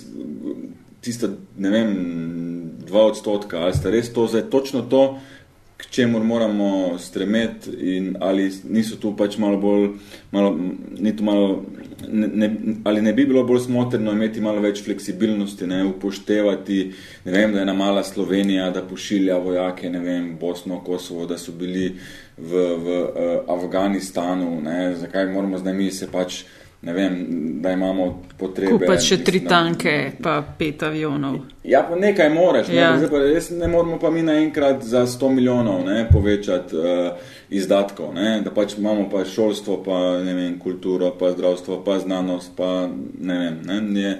tista, ne vem, dva odstotka, ali sta res to zdaj točno to, k čemu moramo stremeti in ali niso tu pač malo bolj, malo, ni tu malo, ne, ne, ali ne bi bilo bolj smotrno imeti malo več fleksibilnosti, ne, upoštevati, ne vem, da je ena mala Slovenija, da pošilja vojake, ne vem, Bosno, Kosovo, da so bili v, v uh, Afganistanu, ne, zakaj moramo zdaj mi se pač ne vem, da imamo potrebe. Kupiti še tri mislim, tanke, pa pet avionov. Ja, pa nekaj moraš, ne, Ja. Zdaj pa res ne moramo pa mi naenkrat za 100 milijonov ne, povečati uh, izdatkov, ne, da pač imamo pa šolstvo, pa ne vem, kulturo, pa zdravstvo, pa znanost, pa ne vem, ne, je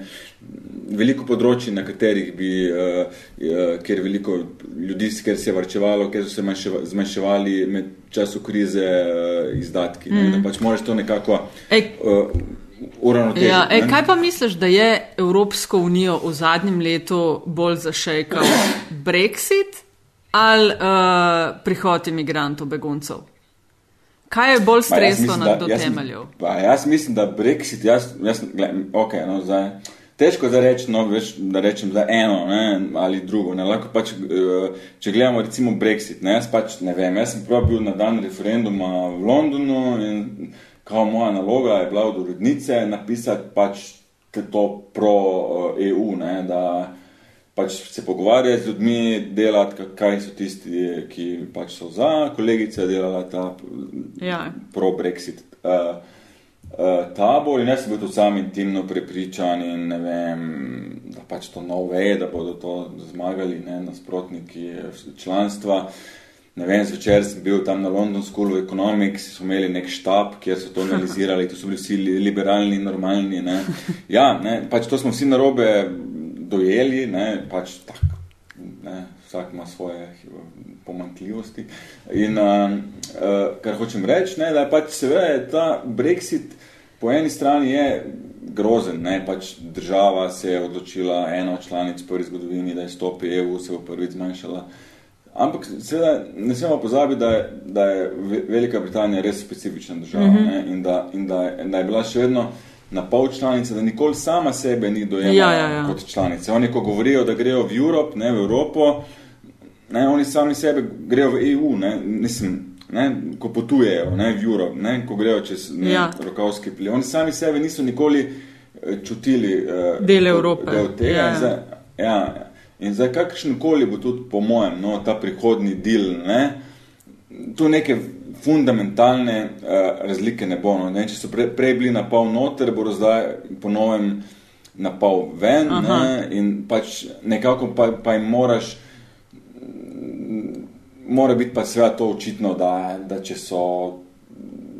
veliko področji, na katerih bi, uh, uh, kjer veliko ljudi, ker se je varčevalo, ker so se manjševa- zmanjševali med času krize uh, izdatki, ne, da pač moraš to nekako Ej, uravnotežiti. Ja, ej, kaj pa misliš, da je Evropsko unijo v zadnjem letu bolj zašejkal Brexit ali uh, prihod imigrantov, beguncev? Kaj je bolj stresno na do jaz temeljev? mislim- Pa, jaz mislim, da Brexit, jaz, jaz gled, okay, no, zdaj, težko da rečem, no, veš, da rečem za eno ne, ali drugo. Ne, lahko pač, eh, če gledamo recimo Brexit, ne, jaz pač ne vem, jaz sem prav bil na dan referenduma v Londonu in kao moja naloga je bila od urednice napisati pač to pro eh, EU, ne, da pač se pogovarjati z ljudmi, delati, ka- kaj so tisti, ki pač so za, kolegica je delala ta Ja. pro-Brexit uh, uh, tabor in jaz sem bil tudi sam intimno prepričan in ne vem, da pač to nov ve, da bodo to zmagali, ne, nasprotniki članstva. Ne vem, zvečer sem bil tam na London School of Economics, so imeli nek štab, kjer so to analizirali, to so bili vsi li- liberalni, normalni. Ne. Ja, ne, pač to smo vsi narobe dojeli, ne, pač tak, ne, vsak ima svoje pomankljivosti. In uh, uh, kar hočem reči, ne, da je pač seveda ta Brexit po eni strani je grozen, ne, pač država se je odločila, ena od članic prvi zgodovini, da je stopi EU, se bo prvič zmanjšala. Ampak seveda ne smemo pozabiti, da je, da je Ve- Velika Britanija res specifična država mm -hmm. ne, in, da, in da, je, da je bila še vedno na pol članica, da nikoli sama sebe ni dojemala Ja, ja, ja. kot članice. Oni, ko govorijo, da grejo v Evropo, ne v Evropo, ne, oni sami sebe grejo v EU, ne, mislim, ne, ko potujejo ne, v Evropo, ne, ko grejo čez ne, Ja. rokovski plin. Oni sami sebe niso nikoli eh, čutili eh, Del Evrope. Del tega. Ja. In zdaj, ja, in zdaj kakršen koli bo tudi, po mojem, no, ta prihodni del, ne, tu neke fundamentalne uh, razlike ne bo. No. Ne, če so pre, prej bili na pol noter, bodo zdaj po novem na pol ven Aha. ne, in pač nekako pa, pa jim moraš, mora biti pa seveda to očitno, da, da so,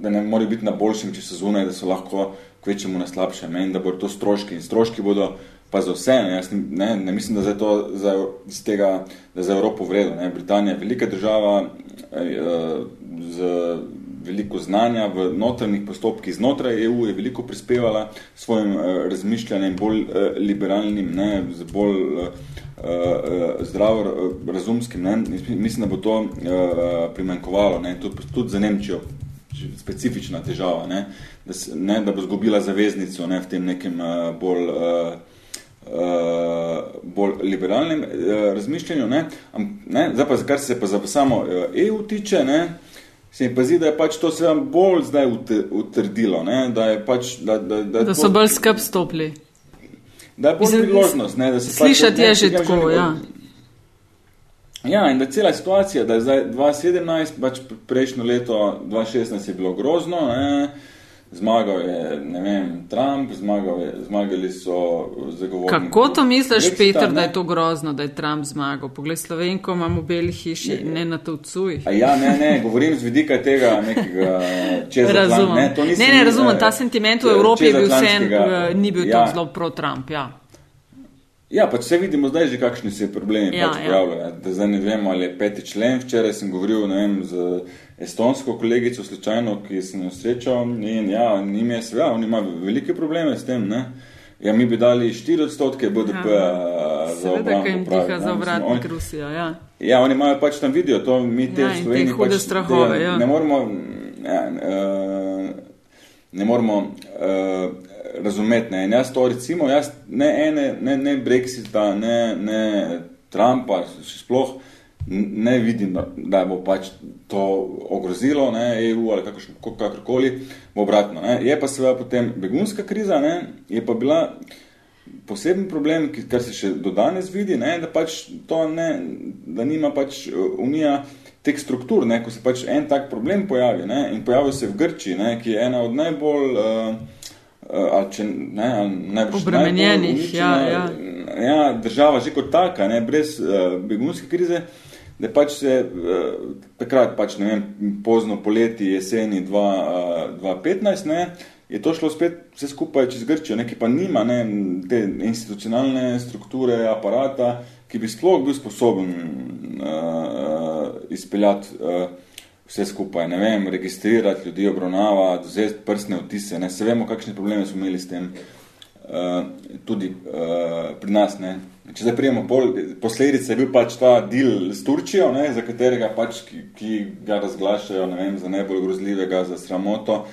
da ne morajo biti na boljšem, če so zunaj, da so lahko kvečemu na slabšem in da bodo to stroški in stroški bodo pa za vse, ne, ne, ne mislim, da to za, iz tega, da za Evropo vredno. Ne. Britanija je velika država eh, z veliko znanja v notranjih postopkih znotraj EU, je veliko prispevala s svojim eh, razmišljanjem bolj eh, liberalnim, ne, z bolj eh, eh, zdravo eh, razumskim. Ne. Mislim, da bo to eh, primankovalo, ne, tudi, tudi za Nemčijo specifična težava, ne, da, se, ne, da bo zgubila zaveznico ne, v tem nekem uh, bolj, uh, bolj liberalnem uh, razmišljanju. Ne. Am, ne, zdaj pa, kar se pa za samo EU tiče, ne, se mi pa zdi, da je pač to seveda bolj zdaj ut- utrdilo, ne, da je pač, da, da, da, Da so bolj skrb stopili. da je bolj Mislim, priložnost, ne, da se Slišati ne, je že tako, ne- ja. Ja, in da cela situacija, da je zdaj 2017, pač prejšnjo leto, 2016 je bilo grozno, ne? Zmagal je, ne vem, Trump, zmagal je, zmagali so zagovorniki. Kako to misliš, Brexita, Peter, da ne? je to grozno, da je Trump zmagal? Poglej, Slovenko imamo v beli hiši, ne na to vcuj. Ja, ne, ne, govorim z vidika tega nekega čezatlant- Razumem. Ne, to Ne, nisem, ne, razumem, eh, ta sentiment v Evropi je bil vse, čezatlantskega- ni bil ja, to zelo pro-Trump. Ja. Ja, pač vse vidimo zdaj že, kakšni se problemi Ja, pač ja. pojavljajo. Da zdaj ne vemo, ali je peti člen. Včeraj sem govoril ne vem, z estonsko kolegico, slučajno, ki sem jo srečal in ja, njim je seveda, on ima velike probleme s tem. Ne? Ja, mi bi dali 4 odstotke BDP ja, za Seveda, obrambo. ko jim pravi, diha za vratnik Rusija. Ja. Ja, oni imajo pač tam video, to mi te Ja, te Sloveniji pač strahove, tega ja. ne moremo, ja, uh, ne moremo uh, razumeti. Ne. In jaz to recimo, jaz ne, ene, ne, ne Brexita, ne, ne Trumpa, sploh ne vidim, da, da bo pač to ogrozilo ne, EU ali kakršno- kakorkoli, bo obratno. Ne. Je pa seveda potem begunska kriza, ne, je pa bila poseben problem, ki, kar se še do danes vidi, ne, da pač to ne, da nima pač uh, Unija teh struktur, ne, ko se pač en tak problem pojavi ne, in pojavi se v Grčiji, ne, ki je ena od najbolj uh, ali če ne, ali najbrž Obremenjenih, najbolj ja, uničena, ja, država že kot taka, ne, brez uh, begunske krize, da pač se uh, takrat, pač, ne vem, pozno poleti, jeseni 2, uh, 2015, ne, je to šlo spet vse skupaj čez Grčijo, ne, ki pa nima ne, te institucionalne strukture, aparata, ki bi sploh bil sposoben uh, izpeljati uh, vse skupaj, ne vem, registrirati ljudi, obravnavati, vzeti prstne vtise, ne, se vemo, kakšne probleme smo imeli s tem, uh, tudi uh, pri nas, ne. Če zdaj prijemo pol, posledice, je bil pač ta deal s Turčijo, ne, za katerega pač, ki, ki ga razglašajo, ne vem, za najbolj grozljivega, za sramoto.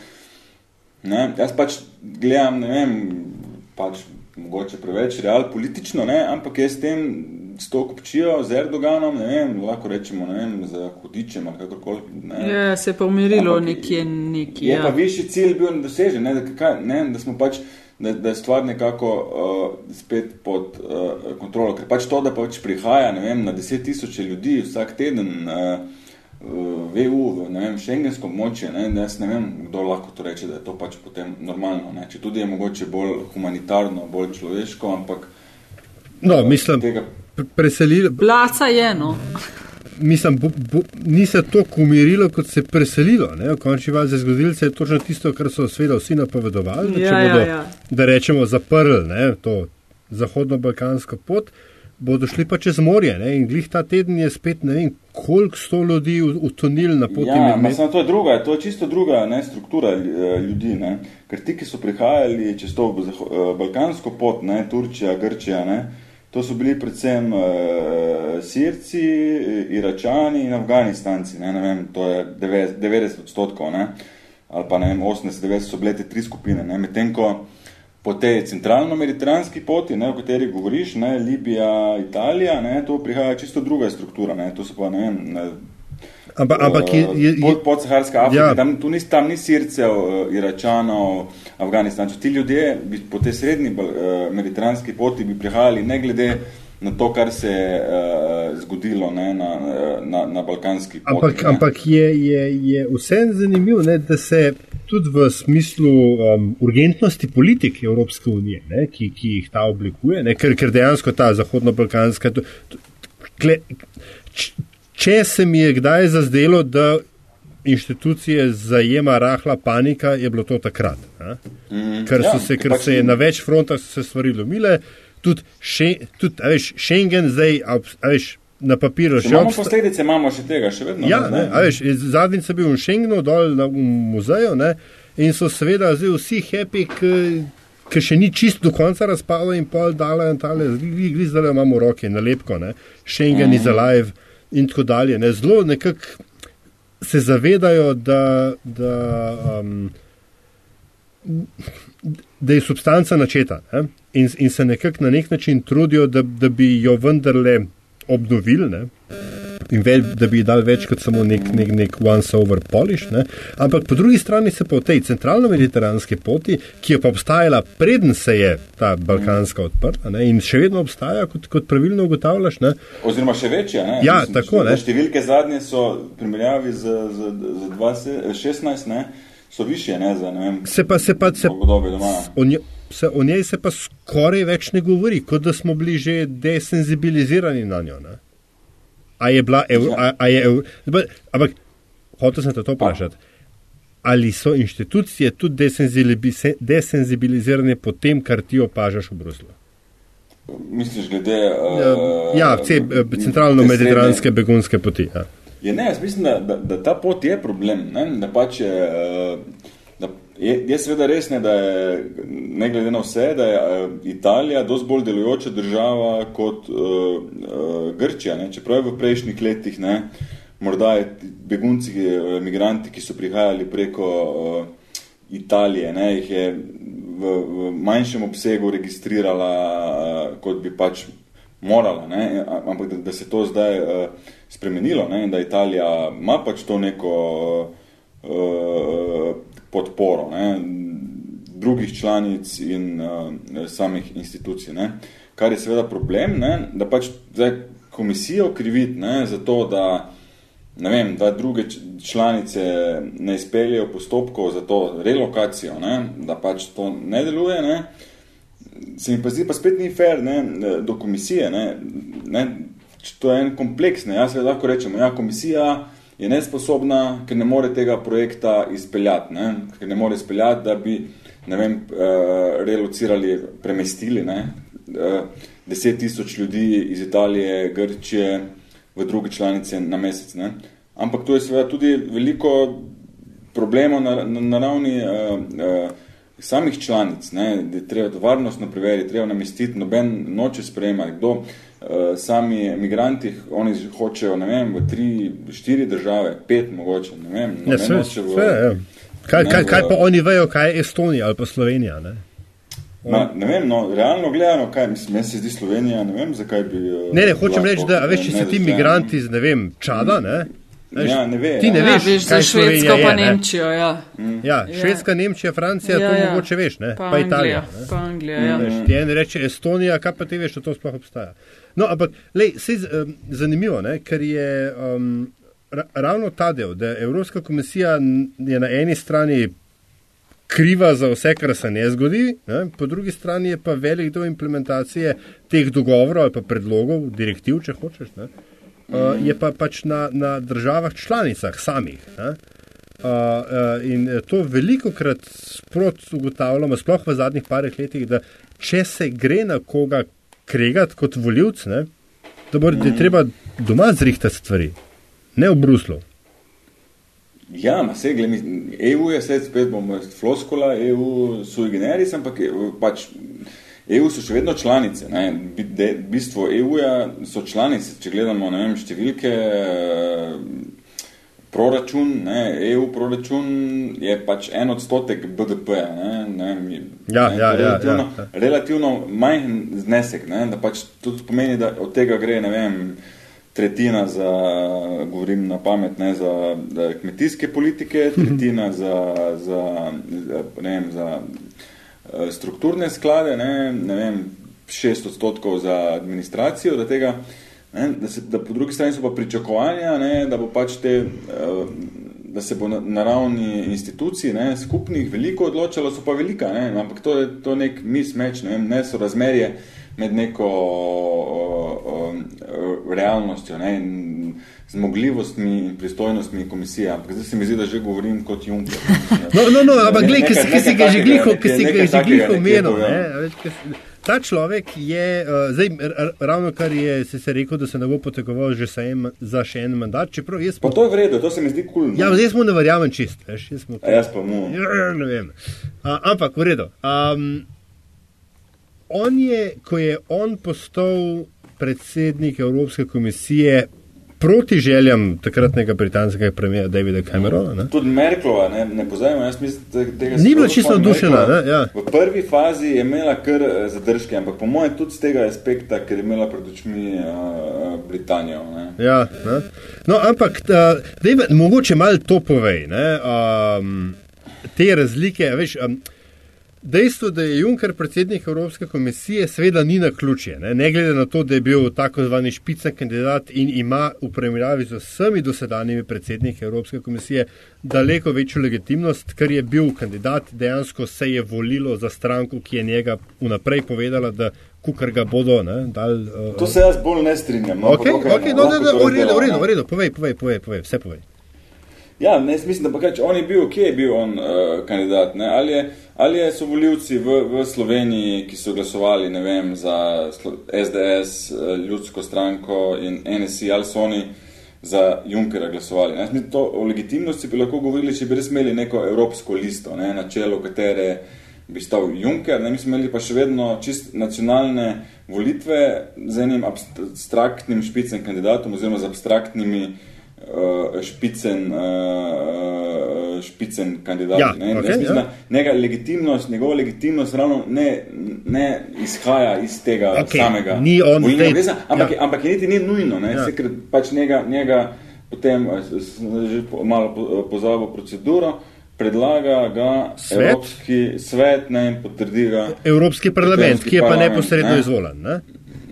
Ne, jaz pač gledam, ne vem, pač mogoče preveč real politično, ne, ampak jaz s tem s to kupčijo, z Erdoganom, ne vem, lahko rečemo, ne vem, za hudičem ali kakorkoli. Ne. Ja, se je pa umirilo nekje nekje. Je Ja. pa višji cilj bil dosežen, ne, da, kaj, ne, da smo pač, da, da je stvar nekako uh, spet pod uh, kontrolo. Ker pač to, da pač prihaja, ne vem, na deset tisoče ljudi vsak teden uh, v EU, v, ne vem, šengensko območje, ne, da jaz ne vem, kdo lahko to reče, da je to pač potem normalno, ne, če tudi je mogoče bolj humanitarno, bolj človeško, ampak No, uh, mislim, tega pre- preselili, Placa je, no. mislim, bo, bo, ni se to umirilo, kot se je preselilo. Ne? V končni fazi zgodilo se je točno tisto, kar so sveda vsi napovedovali, da če Ja, ja, bodo, ja. da rečemo, zaprli ne, to zahodno-balkansko pot, bodo šli pa čez morje. Ne? In glih ta teden je spet ne vem, koliko sto ljudi u- utonili na poti Ja, samo to je druga, to je čisto druga ne, struktura eh, ljudi. Ne. Ker ti, ki so prihajali čez to zaho- eh, balkansko pot, ne, Turčija, Grčija, ne, to so bili predvsem uh, Sirci, Iračani in Afganistanci. Ne, ne vem, to je 90, 90 odstotkov, ne, ali pa ne vem, 80-90 so bile te tri skupine. Ne, medtem ko po tej centralno-mediteranski poti, ne, o kateri govoriš, ne, Libija, Italija, ne, to prihaja čisto druga struktura. Ne, to so pa, ne vem, Ampak, ampak je, je, je, pod, podsaharska Afrika, Ja. tam, tu ni, tam ni Sircev, eh, Iračanov, Afganistancev. Ti ljudje bi po tej srednji uh, mediteranski poti bi prihajali ne glede na to, kar se je uh, zgodilo ne, na, eh, na, na balkanski poti. Ampak, ne. ampak je, je, je vseeno zanimivo, ne, da se tudi v smislu um, urgentnosti politik Evropske unije, ne, ki, ki jih ta oblikuje, ne, ker, ker dejansko ta zahodno-balkanska. kle- č- Če se mi je kdaj zazdelo, da inštitucije zajema rahla panika, je bilo to takrat. Mm, Ker, ja, se, ker pač se je na več frontah so se stvari lomile, tudi, še, tudi veš, Schengen zdaj, a, veš, na papirju Če še imamo obstaja. posledice, imamo še tega, še vedno. Ja, ne, ne, veš, zadnjič sem bil v Schengenu, dol na, v muzeju ne, in so seveda zdaj vsi happy, ker še ni čisto do konca razpalo in pol dala in tale, zdaj imamo v roki nalepko, ne, Schengen mm. is alive in tako dalje. Ne, zelo nekako se zavedajo, da, da, um, da je substanca načeta ne, in, in se nekako na nek način trudijo, da, da bi jo vendarle obnovili. Ne. In več, da bi dal več kot samo nek, nek, nek once-over polish. Ne? Ampak po drugi strani se pa v tej centralno-mediteranski poti, ki je pa obstajala, preden se je ta balkanska odprla ne? in še vedno obstaja, kot, kot pravilno ugotavljaš. Ne? Oziroma še večje. Ne? Ja, tako, da ne. Številke zadnje so primerjavi z, z, z 2016, ne, so više, ne, za ne vem, Se pa, se pa, se, o, nje, se, o njej se pa skoraj več ne govori, kot da smo bili že desenzibilizirani na njo. Ne? A je bila, ev, a, a je, ev, ampak hotel sem te to vprašati. Ali so inštitucije tudi desenzibilizirane po tem, kar ti opažaš v Bruslu? Misliš, glede. Uh, Ja, ce, centralno-mediteranske begunske poti. Ja. Je, ne, jaz mislim, da, da, da ta pot je problem. Ne? Da pač je, eh, da je, je seveda res, ne, da je, ne glede na vse, da je eh, Italija dosti bolj delujoča država kot uh, uh, Grčija. Ne? Čeprav je v prejšnjih letih, ne, morda je begunci, migranti, ki so prihajali preko uh, Italije, ne, jih je v, v manjšem obsegu registrirala, uh, kot bi pač morala, ne? ampak da, da se to zdaj uh, spremenilo ne? in da Italija ima pač to neko uh, podporo ne? drugih članic in uh, samih institucij. Ne? Kar je seveda problem, ne? da pač zdaj komisijo kriviti za to, da ne vem, da druge članice ne izpeljejo postopkov za to relokacijo, ne, da pač to ne deluje, ne, se mi pa zdi pa spet ni fair ne, do komisije. Ne, ne, to je en kompleks. Ne, jaz lahko rečem, ja, komisija je nesposobna, ker ne more tega projekta izpeljati, ne, ker ne more izpeljati, da bi ne vem, uh, relocirali, premestili ne, uh, deset tisoč ljudi iz Italije, Grčije, v druge članice na mesec. Ne? Ampak to je seveda tudi veliko problemov na, na, na ravni uh, uh, samih članic, ne? da je treba varnostno preveriti, treba namestiti, noben noče sprejemati, kdo sami emigranti, oni hočejo, ne vem, v tri, štiri države, pet mogoče, ne vem. Ja, sve, v, sve, ja. Kaj, kaj, kaj pa oni vejo, kaj je Estonija ali pa Slovenija? Ne? Ma, ne vem, no, realno gledano, kaj mislim, meni se zdi Slovenija, ne vem, zakaj bi... Uh, ne, ne, hočem reči, da, veš, če se ti migranti iz, ne vem, Čada, ne? Veš, ja, ne ve, ti ne ja, veš, veš kaj Švedsko pa Nemčijo, ja. Mm. Ja, Švedska, Nemčija, Francija, ja, to ja. mogoče veš, ne? Pa, pa Italija. Ne? Pa Anglija, ja. Veš, ti en reče Estonija, kaj pa ti veš, da to sploh obstaja. No, ampak, lej, se um, zanimivo, ne, ker je um, ra ravno ta del, da Evropska komisija je na eni strani kriva za vse, kar se ne zgodi, ne? po drugi strani je pa velik del implementacije teh dogovorov ali pa predlogov, direktiv, če hočeš, ne? uh, je pa pač na, na državah članicah samih. Ne? Uh, uh, in to veliko krat sprot ugotavljamo, sploh v zadnjih parih letih, da če se gre na koga kregati kot voljivc, ne, da, bo, je treba doma zrihtati stvari, ne v Bruslu. Ja, ma se gleda, EU je sedaj spet bomo floskola, EU sui generis, ampak pač EU so še vedno članice. Ne? Bistvo EU-ja so članice, če gledamo vem, številke, proračun, ne? EU proračun je pač en odstotek BDP-ja. Ne? Ne? Ja, ne? ja, ja, relativno, ja, ja. relativno majhen znesek, ne? da pač tudi pomeni, da od tega gre, ne vem, tretjina za, govorim na pamet, ne, za kmetijske politike, tretjina za, za, ne vem, za eh, strukturne sklade, ne, ne vem, šest odstotkov za administracijo, da tega, ne, da, se, da po drugi strani so pa pričakovanja, ne, da bo pač te, eh, da se bo na, na ravni institucij, ne, skupnih veliko odločalo, so pa velika, ne, ampak to je to nek mismeč, ne, ne so razmerje, med neko o, o, o, realnostjo ne, in zmogljivostmi in pristojnostmi komisije. Ampak zdaj se mi zdi, da že govorim kot Juncker. No, no, no, ampak gled, ki si ga že gliho, ki Ta človek je, uh, zdaj, ravno kar je se, se rekel, da se ne bo potegoval že sajem, za še en mandat. Čeprav, pa to je vredno, to se mi zdi kul. Cool, ja, zdaj smo ne verjamem čist. Veš, jaz, smo, jaz pa mu. Ja, ne vem. Uh, ampak, v redu. Um, on je, ko je on postal predsednik Evropske komisije proti željam takratnega britanskega premijera Davida Camerona. Ne? Tudi Merklova, ne, ne pozajmo, jaz mislim, da tega ni bilo čisto navdušena. Ja. V prvi fazi je imela kar eh, zadržke, ampak po mojem tudi z tega aspekta, ker je imela pred očmi uh, Britanijo. Ne. Ja, ne? No, ampak, da, dejme, mogoče malo to povej, ne, um, te razlike, veš, um, Dejstvo, da je Juncker predsednik Evropske komisije, seveda ni na ključje. Ne? ne glede na to, da je bil tako zvani špicen kandidat in ima v primerjavi z vsemi dosedanjimi predsedniki Evropske komisije daleko večjo legitimnost, ker je bil kandidat, dejansko se je volilo za stranko, ki je njega vnaprej povedala, da kukar ga bodo. Ne, dal, uh, to se jaz bolj ne strinjam. No, okay, okay, no, no, no, v redu, v redu, v redu, povej, povej, povej, povej, vse povej. Ja, ne, mislim, da pa kaj, on je bil, kje je bil on uh, kandidat, ne? ali je Ali so voljivci v, v Sloveniji, ki so glasovali vem, za SDS, eh, ljudsko stranko in NSI, ali so oni za Junckera glasovali? Ne? To, o legitimnosti bi lahko govorili, če bi res imeli neko evropsko listo, ne? na čelo katere bi stal Juncker. Ne? Mi smo imeli pa še vedno čist nacionalne volitve z enim abstraktnim špicem kandidatom oziroma z abstraktnimi uh, špicen, uh, špicen kandidat. Ja, ne? Okay, mislim, ja. njega legitimnost, njegova legitimnost ravno ne, ne izhaja iz tega okay, samega. Ni on zdaj. Veza, ampak, ja. ampak je niti ni nujno, ne? Ja. Se, ker pač njega, njega potem, že malo pozabil proceduro, predlaga ga svet? Evropski svet ne, in potrdi ga Evropski parlament, Evropski ki je pa neposredno ne? izvoljen. Ne?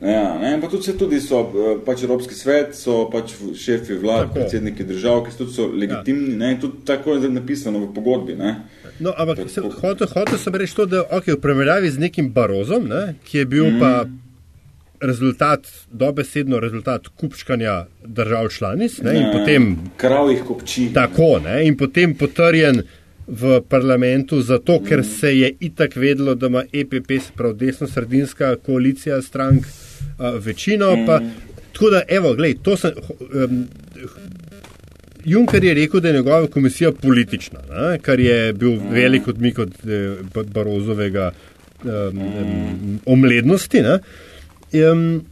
Ja, ne, pa tudi, tudi so eh, pač Evropski svet, so pač šefi vlad, Tako. predsedniki držav, ki so tudi so legitimni, ja. ne, tudi tako je napisano v pogodbi. Ne. No, ampak se- hotel, hotel sem reči to, da okay, v primerjavi z nekim Barozom, ne, ki je bil mm. pa rezultat, dobesedno rezultat kupčkanja držav članic ne, in Ja, potem Kravjih kopči. tako, ne, in potem potrjen v parlamentu zato, ker se je itak vedelo, da ima EPP, se pravi desno-sredinska koalicija strank, a, večino. Pa, tako da, evo, glej, to sem. Um, Juncker je rekel, da je njegova komisija politična, ne, kar je bil velik odmik od eh, Ba- Barozovega um, um, omlednosti. Ne. Um,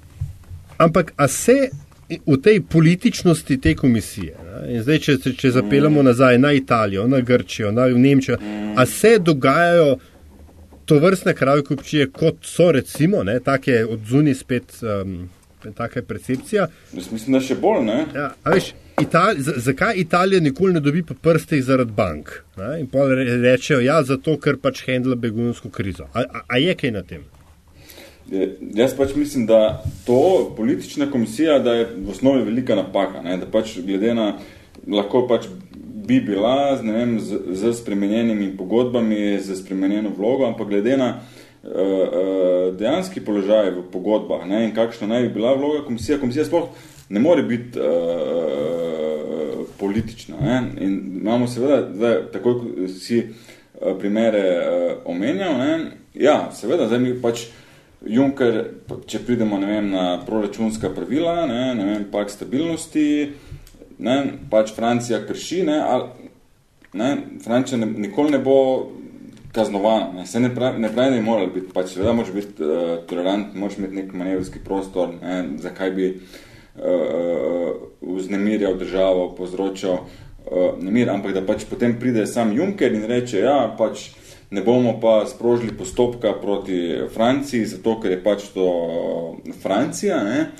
ampak a se v tej političnosti te komisije, ne, in zdaj, če, če- če zapeljamo nazaj na Italijo, na Grčijo, na Nemčijo, a se dogajajo to vrstne krave kupčije, kot so recimo, ne, take od zunaj spet, um, taka je percepcija. Jaz mislim, da še bolj, ne? Ja, a veš, Itali, z- zakaj Italija nikoli ne dobi po prstih zaradi bank? Ne? In pa rečejo, ja, zato ker pač handla begunsko krizo. A, a, a je kaj na tem? Je- Jaz pač mislim, da to politična komisija, da je v osnovi velika napaka, ne? da pač glede na, lahko pač bi bila ne vem, z, z spremenjenimi pogodbami, z spremenjeno vlogo, ampak glede na uh, uh, dejanski položaj v pogodbah ne? in kakšna naj bi bila vloga komisije, komisija sploh ne more biti uh, politična. Ne? In imamo seveda, zdaj, takoj ko si uh, primere uh, omenjal, ne? ja, seveda, zdaj mi pač Juncker, če pridemo ne vem, na proračunska pravila, ne, ne vem, pak stabilnosti, ne, pač Francija krši, ne, ali, ne, Francija ne, nikoli ne bo kaznovana. Ne, se ne pravi, ne pravi, da bi morali biti, pač seveda moraš biti uh, tolerant, moraš imeti nek manevrski prostor, ne, zakaj bi uh, vznemirjal državo, povzročal uh, nemir, ampak da pač potem pride sam Juncker in reče, ja, pač ne bomo pa sprožili postopka proti Franciji, zato ker je pač to uh, Francija, ne,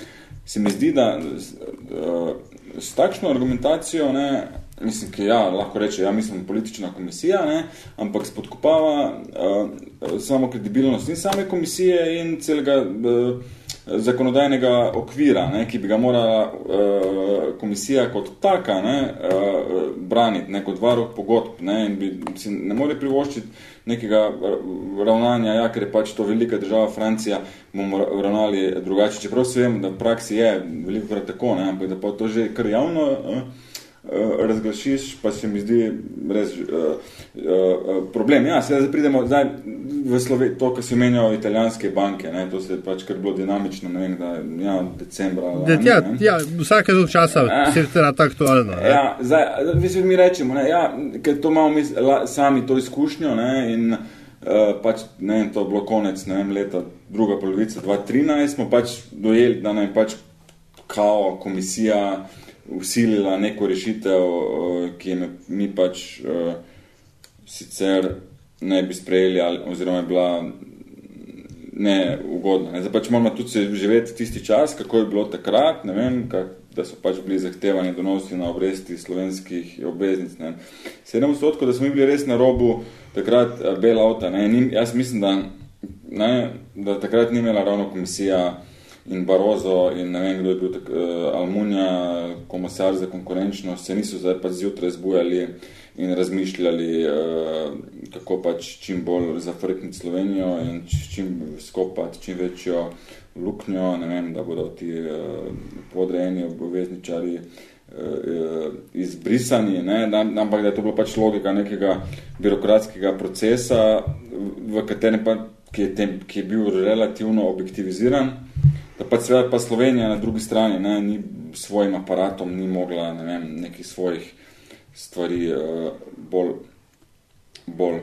se mi zdi, da uh, s takšno argumentacijo, ne, mislim, ki ja, lahko reče, ja, mislim, politična komisija, ne, ampak spodkopava uh, samo kredibilnost in same komisije in celega uh, zakonodajnega okvira, ne, ki bi ga morala uh, komisija kot taka ne, uh, braniti, ne, kot varuh pogodb, ne, in bi si ne more privoščiti nekega ravnanja, ja, ker je pač to velika država Francija, bomo ravnali drugače. Čeprav se vem, da v praksi je veliko krat tako, ne, ampak da pa to že kar javno uh, razglašiš, pa se mi zdi res uh, uh, problem. Ja, sedaj pridemo zdaj v Slovenijo, to, kar si menjal italijanske banke, ne, to se je pač kar bilo dinamično, ne vem, da ja, decembra. Da, lani, ja, ne. ja, vsake dolg časa se je rad aktualno. ne. Ja, zdaj, mislim, mi rečemo, ne, ja, ker to imamo mi la, sami to izkušnjo ne, in uh, pač, ne vem, to je bilo konec ne vem, leta, druga polovica 2013, smo pač dojeli, da nam je pač kao komisija usilila neko rešitev, uh, ki je mi pač uh, sicer ne bi sprejeli, ali, oziroma je bila neugodna. Ne. Zdaj pač moramo tudi živeti tisti čas, kako je bilo takrat, ne vem, kak, da so pač bili zahtevani donosi na obresti slovenskih obveznic. Ne. 7 odstotkov, da smo mi bili res na robu takrat eh, bel avta. Jaz mislim, da, ne, da takrat ni imela ravno komisija in Barozo in ne vem, kdo je bil tak, uh, Almunja, komisar za konkurenčnost, se niso zdaj pač zjutraj zbujali in razmišljali, uh, kako pač čim bolj zafrkniti Slovenijo in čim skopati čim večjo luknjo, ne vem, da bodo ti uh, podrejeni obvezničari uh, izbrisani, ne, ampak da je to bila pač logika nekega birokratskega procesa, v katerem pa, ki je, tem, ki je bil relativno objektiviziran, pa seveda pa Slovenija na drugi strani ne, ni svojim aparatom ni mogla ne vem, nekih svojih stvari uh, bolj, bolj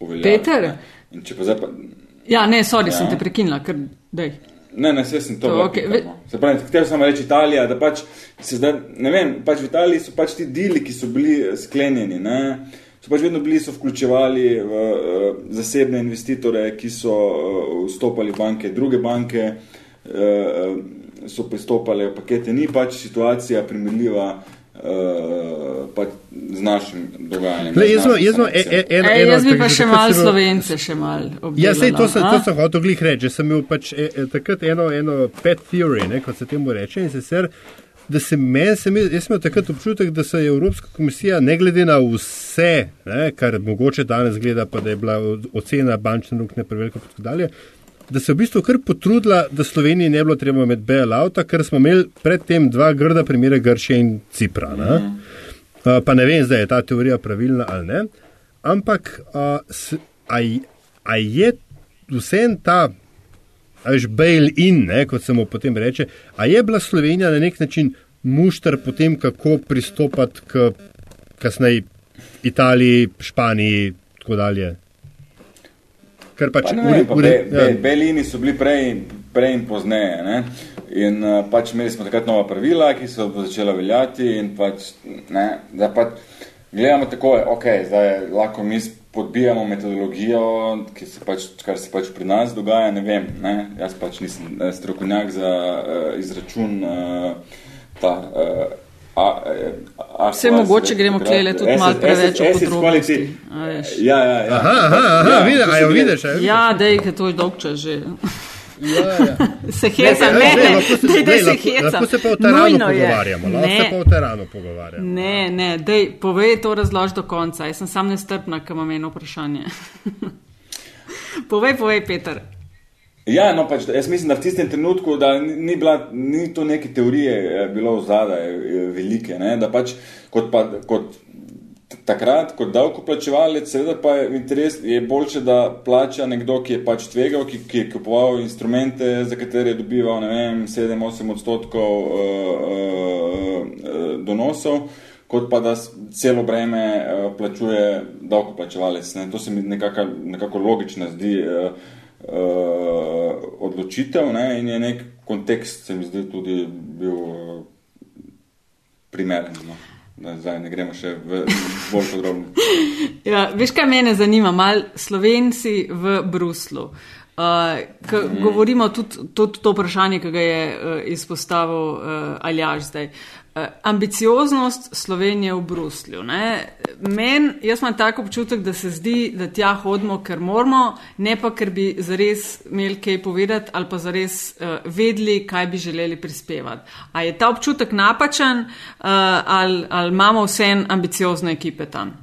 uveljaviti. Peter? ne. In če pa zdaj pa, Ja, ne, sorry, ja. Sem te prekinila, ker dej. Ne, ne, vse sem to. To, pika, ve- no. Se pravi, htel sem reči Italija, da pač se zdaj, ne vem, pač v Italiji so pač ti dili, ki so bili eh, sklenjeni, ne, so pač vedno bili, so vključevali v uh, zasebne investitore, ki so uh, vstopali v banke, druge banke uh, so pristopale v pakete. Ni pač situacija primerljiva uh, z našim dogajanjem. Le, jaz, jaz, informacijo. e, e, eno, Ej, eno, jaz bi pa še malo slovence še malo obdelala. Ja, sej, to, sem, to a? sem hotel glih reči. Sem imel pač e, e, takrat eno, eno pet theory, ne, kot se temu reče. In sicer, da se meni, sem, jaz sem imel takrat občutek, da se je Evropska komisija, ne glede na vse, ne, kar mogoče danes gleda, pa da je bila ocena bančne luknje prevelika in tako dalje. Da se je v bistvu kar potrudila, da Sloveniji ne bi bilo treba imeti bailouta, ker smo imeli predtem dva grda primere Grčije in Cipra. Ne? Uh, pa ne vem, zdaj je ta teorija pravilna ali ne. Ampak uh, s, a, a je vsem ta, ajš bail-in, ne, kot se mu potem reče, a je bila Slovenija na nek način mušter potem, kako pristopati k kasneje Italiji, Španiji in tako dalje. Ker pač Pa ne vem, pa ure- be, be, ja. Belini so bili prej, prej in pozneje. Ne? In uh, pač imeli smo takrat nova pravila, ki so začela veljati. In pač, ne, da pač gledamo tako, ok, zdaj lahko mi podbijamo metodologijo, ki se pač, kar se pač pri nas dogaja. Ne vem, ne? jaz pač nisem eh, strokovnjak za uh, izračun uh, ta. Uh, A, a, Vse mogoče gremo klele tudi malo preveč v podrobnosti. a. Ja, ja, ja. Aha, aha, aha, Ja, a vidiš? a jo vidiš? Ja, dej, ker to je dolg čas že. Ja, ja. Se heca, Ne, ne, ne, ne, se- lahko- heca. Lahko se pa o teranu Nujno pogovarjamo. Lahko se pa o teranu pogovarjamo. ne, ne, dej, povej to razlož do konca. Jaz sem sam nestrpna, ker imam eno vprašanje. povej, povej, Peter. Ja, no, pač, jaz mislim, da v tistem trenutku, da ni, ni, bila, ni to neke teorije eh, bilo zadaj velike, ne? da pač kot, pa, kot takrat, kot davkoplačevalec, seveda pa je interes, je boljše, da plača nekdo, ki je pač tvegal, ki, ki je kupoval instrumente, za katere je dobival, ne vem, 7-8 odstotkov uh, uh, uh, donosov, kot pa da celo breme uh, plačuje davkoplačevalec. Ne? To se mi nekako, nekako logično zdi. Uh, uh, odločitev ne, in je nek kontekst, se mi zdi, tudi bil uh, primeren. No. Da Zdaj ne gremo še v bolj podrobno. Ja, veš, kaj mene zanima, mal Slovenci v Bruslu. Uh, k, mm. Govorimo tudi, tudi to vprašanje, ki ga je uh, izpostavil uh, Aljaš zdaj. Uh, ambicioznost Slovenije v Bruslju. Men, jaz imam tako občutek, da se zdi, da tja hodimo, ker moramo, ne pa ker bi zares imeli kaj povedati ali pa zares uh, vedeli, kaj bi želeli prispevati. A je ta občutek napačen uh, ali, ali imamo vsem ambiciozne ekipe tam?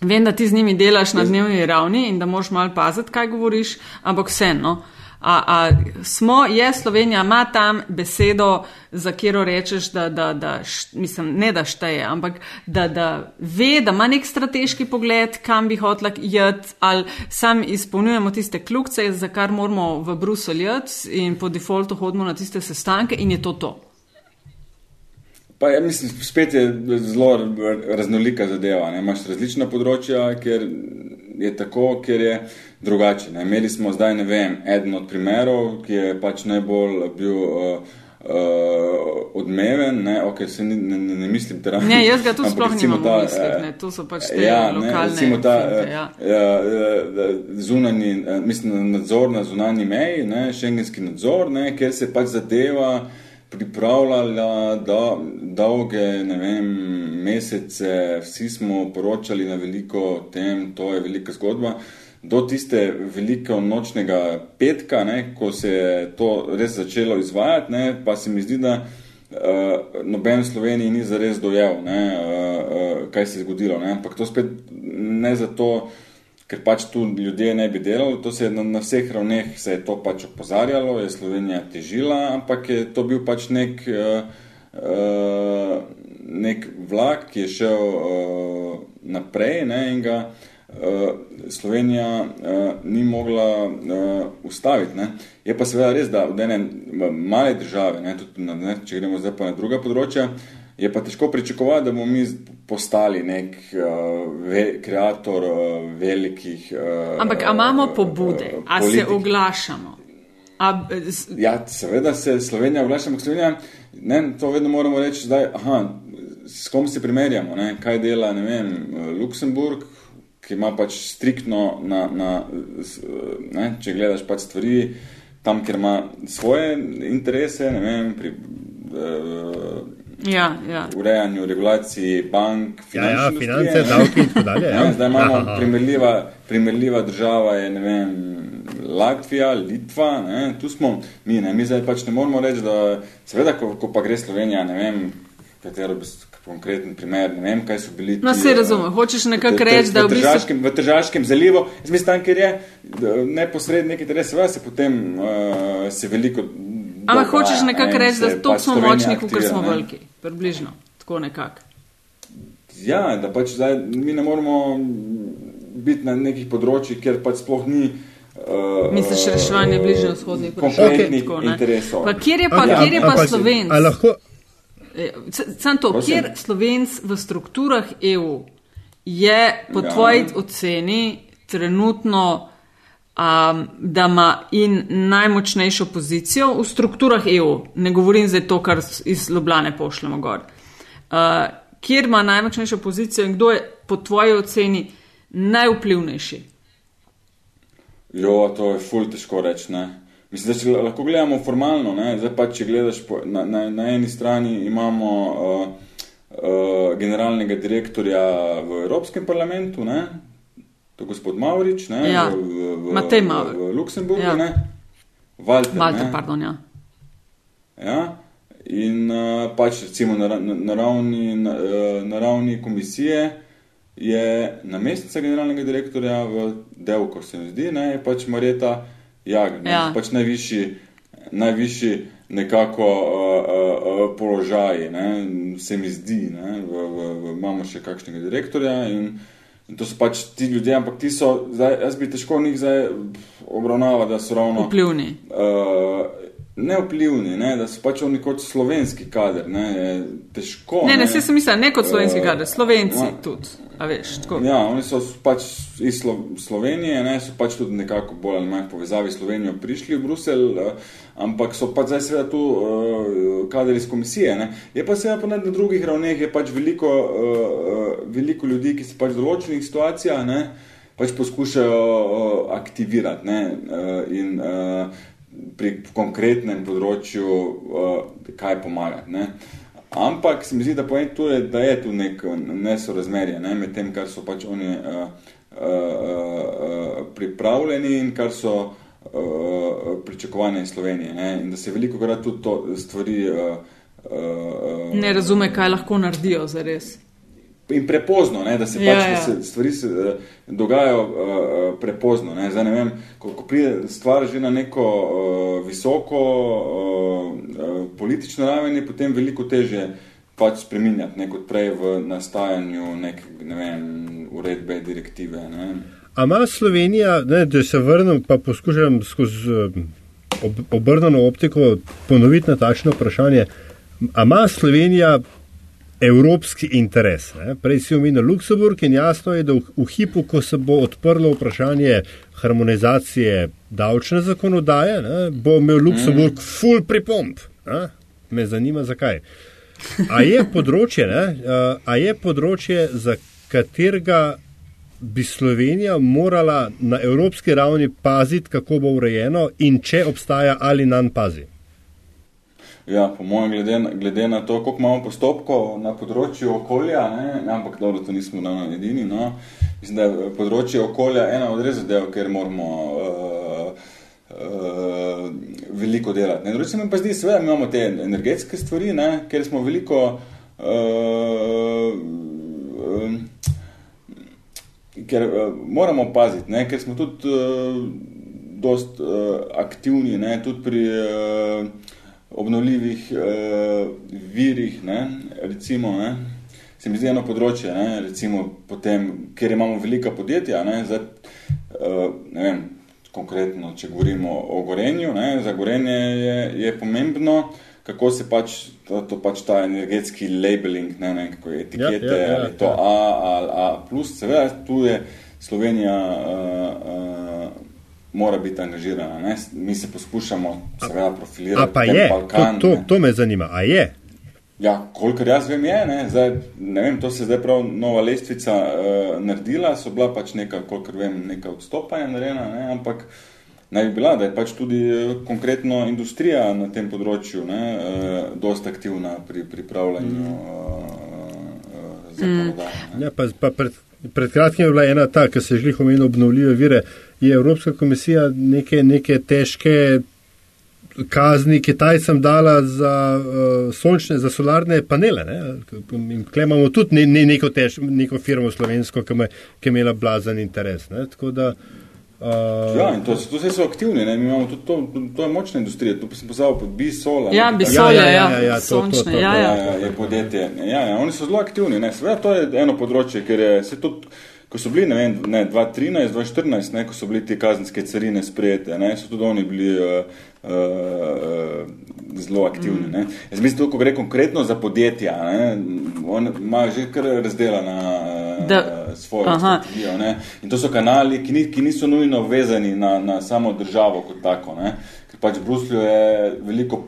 Vem, da ti z njimi delaš na dnevni ravni in da moraš malo paziti, kaj govoriš, ampak vseeno. A, a smo, je Slovenija, ima tam besedo, za katero rečeš, da, da, da š, mislim, ne da šteje, ampak da, da ve, da ima nek strateški pogled, kam bi hotla jeti, ali sam izpolnjujemo tiste kljukce, za kar moramo v Bruselj jeti in po defaultu hodimo na tiste sestanke in je to to. Pa ja, mislim, spet je zelo raznolika zadeva. Ne? Imaš različna področja, ker je tako, ker je drugače. Ne? Imeli smo zdaj, ne vem, eden od primerov, ki je pač najbolj bil uh, uh, odmeven, ne, okay, se ne, ne, ne mislim terapije. Ne, jaz ga tudi sploh nimam v mislih, ne, to so pač te ja, lokalne ne, recimo ta finte, eh, ja. eh, zunanji, eh, mislim, nadzor na zunanji meji, ne, šengenski nadzor, ne, kjer se pač zadeva pripravljala do, dolge vem, mesece, vsi smo poročali na veliko o tem, to je velika zgodba. Do tiste velikega nočnega petka, ne, ko se je to res začelo izvajati, ne, pa se mi zdi, da uh, noben v Sloveniji ni zares dojel, ne, uh, uh, kaj se je zgodilo. Ne. Ampak to spet ne zato, ker pač tu ljudje ne bi delali, to se je na, na vseh ravneh se je to pač opozarjalo, je Slovenija težila, ampak je to bil pač nek, uh, uh, nek vlak, ki je šel uh, naprej ne, in ga uh, Slovenija uh, ni mogla uh, ustaviti. Ne. Je pa seveda res, da v ene male države, ne, tudi na, ne, če gremo zdaj pa na druga področja, je pa težko pričakovati, da bomo mi postali nek uh, ve, kreator uh, velikih. Uh, Ampak imamo pobude, uh, a se oglašamo? A, z, Ja, seveda se Slovenija oglaša, ampak Slovenija, ne, to vedno moramo reči, zdaj, aha, s kom se primerjamo, ne, kaj dela, ne vem, Luksemburg, ki ima pač striktno na, na ne, če gledaš pač stvari, tam, kjer ima svoje interese, ne vem, pri, eh, Ja, ja. urejanju, regulaciji bank, Ja, ja, finančne finance, davki in tako dalje. Ja, Ja. zdaj imamo Aha. primerljiva, primerljiva država, je ne vem, Latvija, Litva, ne, tu smo mi, ne, mi zdaj pač ne moramo reči, da seveda, ko, ko pa gre Slovenija, ne vem, katero bi konkreten primer, ne vem, kaj so bili. No, se eh, razumem. Hočeš nekako reči, da v bistvu. Tržaškem, v Tržaškem zalivu, jaz mislim, tam, kjer je neposredni neki interes, seveda se potem uh, se veliko. Ampak hočeš nekako reči, da to pač smo močni, kot smo veliki. Približno. Tako nekako. Ja, da pač zdaj mi ne moramo biti na nekih področjih, kjer pač sploh ni. Uh, Misliš reševanje bližnje vzhodnih Konkretnih Tako, ne. interesov. Pa kjer je pa, Okej, kjer je pa ampak- Slovenc? a lahko, Sam to, Prosim? kjer Slovenc v strukturah EU je po ja. tvoji oceni trenutno, um, da ima in najmočnejšo pozicijo v strukturah EU, ne govorim zdaj to, kar iz Ljubljane pošljemo gor. Uh, kjer ima najmočnejšo pozicijo in kdo je po tvoji oceni najvplivnejši? Jo, to je ful težko reči. ne. Mislim, da če lahko gledamo formalno, ne, zdaj pa če gledaš po, na, na, na eni strani imamo uh, uh, generalnega direktorja v Evropskem parlamentu, ne, to je gospod Maurič, ne, Ja, v, v, v, Matej v, Mavrič. v Luksemburgu, Ja. ne, Walter, Walter, ne, pardon, ja. Ja, in uh, pač recimo na, na, na, ravni, na, uh, na ravni komisije je namestnica generalnega direktorja v Delko, se mi zdi, ne, je pač Mareta Jag, ne, Ja. pač najvišji, najvišji nekako uh, uh, uh, položaj, ne, se mi zdi, ne, v, v, v, imamo še kakšnega direktorja in, in to so pač ti ljudje, ampak ti so, zdaj, jaz bi težko njih zdaj obravnaval, da so ravno Vplivni. uh, neoplivni, ne, da so pač oni kot slovenski kader. Ne, težko. Ne, ne, vse sem mislila, ne kot slovenski Eh, kader, slovenci ja. tudi. A veš, tako. Ja, oni so pač iz Slo Slovenije, ne, so pač tudi nekako bolj ali manj povezavi s Slovenijo prišli v Bruselj, uh, ampak so pač zdaj seveda tu uh, kader iz komisije. Ne. Je pa seveda pa na drugih ravneh je pač veliko, uh, uh, veliko ljudi, ki se pač v določenih situacijah ne, pač poskušajo uh, aktivirati ne, uh, in uh, pri konkretnem področju uh, kaj pomagati. Ne. Ampak se mi zdi, da, tu je, da je tu neko nesorazmerje ne, med tem, kar so pač oni uh, uh, uh, pripravljeni in kar so uh, pričakovane iz Slovenije. Ne, in da se veliko krat tudi to stvari. Uh, uh, Ne razume, kaj lahko naredijo za res. In prepozno, ne, da se Ja, pač ja. da se stvari se, uh, dogajajo uh, prepozno. Ne. Zdaj, ne vem, ko, ko pride stvar že na neko uh, visoko uh, uh, politično raven, je potem veliko teže pač spreminjati, ne kot prej v nastajanju nek, ne vem, uredbe, direktive. Ne. A ima Slovenija, ne, da se vrnem, pa poskušam skozi ob, obrnjeno optiko ponoviti na takšno vprašanje. A ima Slovenija evropski interes? Ne? Prej si omenil Luksemburg in jasno je, da v, v hipu, ko se bo odprlo vprašanje harmonizacije davčne zakonodaje, ne, bo imel Luksemburg full pripomp. Ne? Me zanima, zakaj. A je področje, ne, a je področje, za katerega bi Slovenija morala na evropski ravni paziti, kako bo urejeno in če obstaja ali nam pazi. Ja, po mojem, glede, na- glede na to, koliko imamo postopkov na področju okolja, ne, ampak dobro, to nismo ravno edini. No. Mislim, da je področje okolja ena od res zadev, kjer moramo uh, uh, veliko delati. Ne. Drugič se mi pa zdi, seveda imamo te energetske stvari, ne, kjer smo veliko. Uh, um, ker uh, moramo paziti, ne, ker smo tudi uh, dost uh, aktivni, ne, tudi pri uh, obnovljivih uh, virih, ne, recimo, ne, se mi zdi eno področje, ne, recimo potem, ker imamo velika podjetja, ne, zdaj, uh, ne vem, konkretno, če govorimo o gorenju, ne, za gorenje je, je pomembno, kako se pač, to, to pač ta energetski labeling, ne, ne, kako je etikete, Ja, ja, ja, ali to ja. A ali A, plus, seveda, tu je Slovenija uh, uh, mora biti angažirana. Ne? Mi se poskušamo seveda profilirati. A pa je, to, Balkan, to, ne. to me zanima, a je. Ja, kolikor jaz vem, je. Ne? Zdaj, ne vem, to se je zdaj prav nova lestvica uh, naredila, so bila pač neka, kolikor vem, neka odstopanja narejena, ne? ampak naj bi bila, da je pač tudi eh, konkretno industrija na tem področju ne, uh, dosta aktivna pri pripravljanju uh, uh. Mm. Ja, pa, pa pred, pred kratkim je bila ena ta, ki se želi omeniti obnovljive vire. Je Evropska komisija neke, neke težke kazni Kitajcem dala za uh, sončne, za solarne panele. Tukaj imamo tudi ne, ne, neko, tež, neko firmo slovensko, ki je imela blazen interes. Ne? Tako da uh, Uh, ja, in to, to vse so aktivni, ne? mi imamo tudi to, to, je močna industrija, tu sem pozval pod Bisola. Ja, Bisola, ja, ja, ja, ja, ja, sončne, to, to, to, ja, ja. ja, je podjetje. Ja, ja, oni so zelo aktivni, ne, seveda to je eno področje, ker je se tudi, ko so bili, ne vem, ne, 2013, 2014, ne, ko so bili te kazenske carine sprejete, ne, so tudi oni bili uh, uh, zelo aktivni. Mm. Jaz mislim, ko gre konkretno za podjetja, ne, on ima že kar razdelana uh, svojo strategijo. In to so kanali, ki, ni, ki niso nujno vezani na, na samo državo kot tako. Ne. Ker pač v Bruslju je veliko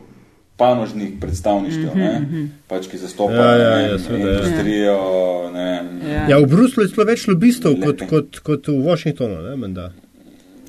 panožnih predstavništev, mm -hmm. pač, ki zastopajo ja, ja, ja, industrijo. Ja. Ja. ja, v Bruslju je celo več lobistov kot, kot, kot v Washingtonu. Ne,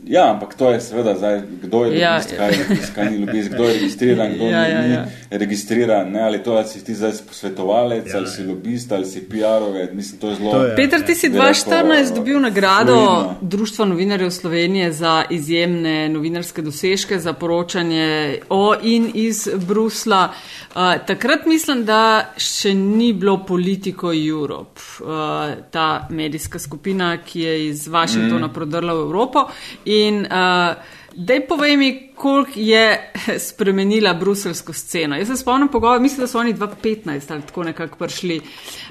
Ja, ampak to je seveda zdaj, kdo je ja, lobist, kaj, kaj ni lobist, kdo je registriran, kdo ja, ja, ni ja. registriran, ne, ali to, ali si ti zdaj posvetovalec, ja, ali si lobist, ali si PR-ove, mislim, to je zelo. To je, Peter, ti si 2014 dobil nagrado fluidno. Društva novinarjev Slovenije za izjemne novinarske dosežke, za poročanje o in iz Brusla. Uh, takrat mislim, da še ni bilo Politico Europe, uh, ta medijska skupina, ki je iz Washingtona mm. prodrla v Evropo. In uh, dej povej mi, koliko je spremenila bruselsko sceno. Jaz se spomnim pogovor, mislim, da so oni 2015 ali tako nekako prišli.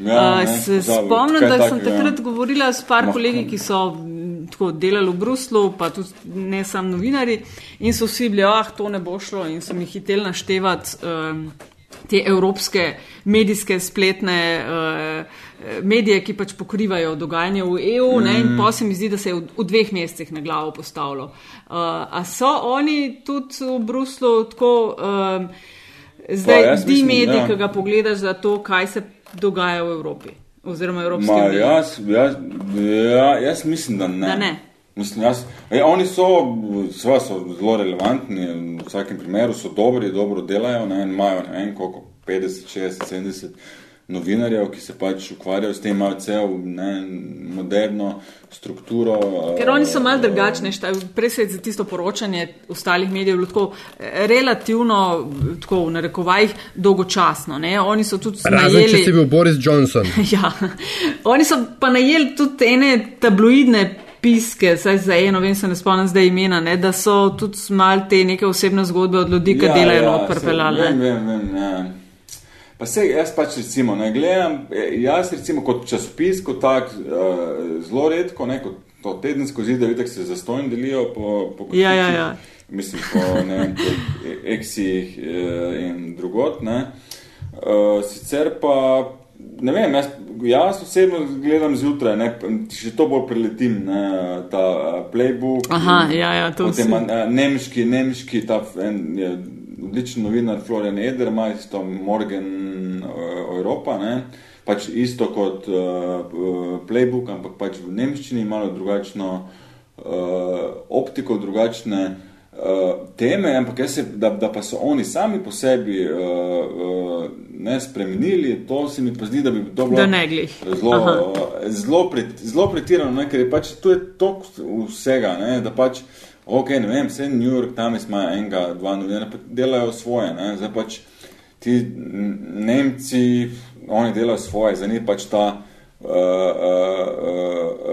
Ja, uh, ne, spomnim, da sem takrat ja. govorila s par kolegi, ki so tako delali v Bruslu, pa tudi ne sam novinari, in so vsi bili, ah, to ne bo šlo, in so mi hiteli naštevati. Um, te evropske medijske spletne uh, medije, ki pač pokrivajo dogajanje v EU, mm. ne, in pa se mi zdi, da se je v, v dveh mesecih na glavo postavilo. Uh, a so oni tudi v Bruslu tako, um, zdaj, pa, di mediji, ja. ki ga pogledaš za to, kaj se dogaja v Evropi? Oziroma, Evropski uniji. Jaz, jaz, ja, jaz mislim, da ne. Da ne. Mislim, jaz, ej, oni so, so zelo relevantni, v vsakem primeru so dobri, dobro delajo, ne, imajo ne vem koliko, 50, 60, 70 novinarjev, ki se pač ukvarjajo s tem, imajo cel ne, moderno strukturo. Ker oni so malo drugačni, prej se je za tisto poročanje ostalih medijev tako relativno, tako v narekovajih, dolgočasno. Ne. Oni so tudi najeli... Razen, če si bil Boris Johnson. ja, oni so pa najeli tudi ene tabloidne piske, saj za eno, vem se ne spomnim zdaj imena, ne, da so tudi mal te neke osebne zgodbe od ljudi, ki ja, delajo ja, not prpelali. Vem, vem, vem, ja. Pa se jaz pač recimo ne gledam, jaz recimo kot časopis, kot tak, uh, zelo redko, ne, kot to tedensko zid, da vidite, se zastojn delijo po, po ja, ja, ja. mislim, po ne vem, eksijih uh, in drugot, ne. Uh, sicer pa ne vem, jaz, jaz osebno gledam zjutraj, ne, če to bolj preletim, ne, ta playbook. Aha, in, ja, ja, to. Uh, nemški, nemški, ta en, je, odličen novinar Florian Eder, ima isto Morgan uh, Europa, ne, pač isto kot uh, playbook, ampak pač v nemščini malo drugačno uh, optiko, drugačne. Uh, teme, ampak jaz se, da, da pa so oni sami po sebi uh, uh, ne spremenili, to se mi pa zdi, da bi bilo zelo, zelo, pre, zelo pretirano, ne, ker je pač tu je tok vsega, ne, da pač, ok, ne vem, vse New York Times ima enega, dva novinarja, pa delajo svoje, ne, zdaj pač ti Nemci, oni delajo svoje, zdaj ni pač ta uh, uh,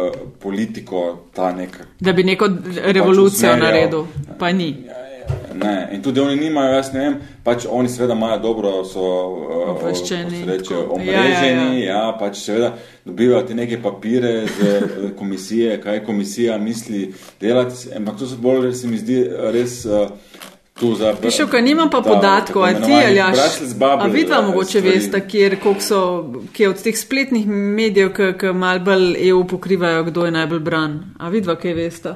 uh, politiko, ta neka. Da bi neko revolucijo pač naredil, pa ni. Ne. In tudi oni nimajo, jaz ne vem, pač oni seveda imajo dobro, so uh, obveščeni, omreženi, ja, ja, ja. ja, pač seveda dobivajo ti neke papire z komisije, kaj komisija misli delati, ampak to so bolj, se mi zdi, res. Uh, Pišel, kaj nimam pa podatkov, a ti ali jaš. A vidva mogoče veste, kjer, so, kje od teh spletnih medijev, ki mal bolj EU pokrivajo, kdo je najbolj bran. A vidva, kaj veste.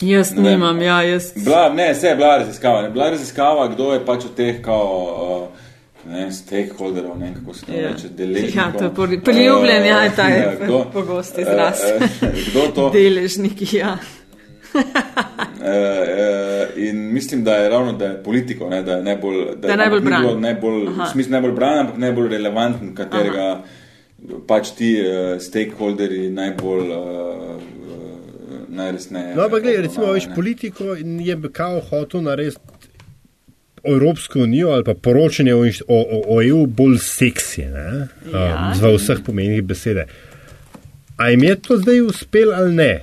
Jaz ne nimam, ja, jaz. Bila, ne, vse je bila raziskava. Ne. Bila raziskava, kdo je pač od teh, kao, ne, stakeholderov, ne, kako se to ja. reče, deležnikov. Ja, to je priljubljen, uh, ja, je ta ja, pogost izraz. Uh, kdo to? Deležniki, ja. uh, in mislim, da je ravno da je politiko, ne, da je najbolj, Da je najbolj bran. bilo Najbolj, Aha. v smislu najbolj bran, ampak najbolj relevanten, katerega pač ti uh, stakeholderi najbolj uh, najresneje. No, ampak gledaj, recimo, veš, politiko je kao hotel narediti Evropsko unijo ali pa poročanje o, o, o, EU bolj seksi, ne? Ja. Um, v vseh pomenih besede. A jim je to zdaj uspelo ali ne?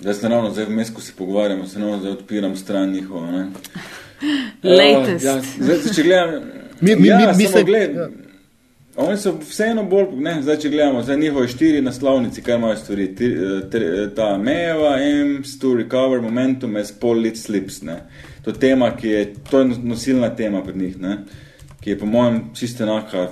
Zdaj se ravno, zdaj vmes, ko se pogovarjamo, se ravno zdaj odpiram stran njihovo. ne. Latest. Ja, zdaj, če gledam, Mi- mi- ja, mi- mi se- gled, ja. Oni so vseeno bolj, ne, zdaj če gledamo, zdaj njihove štiri naslovnice, kaj imajo stvari, ti, eh, tre- ta Mejeva, aims to recover momentum as polit slips, ne. To je tema, ki je, to je nosilna tema pri njih, ne, ki je po mojem čisto enaka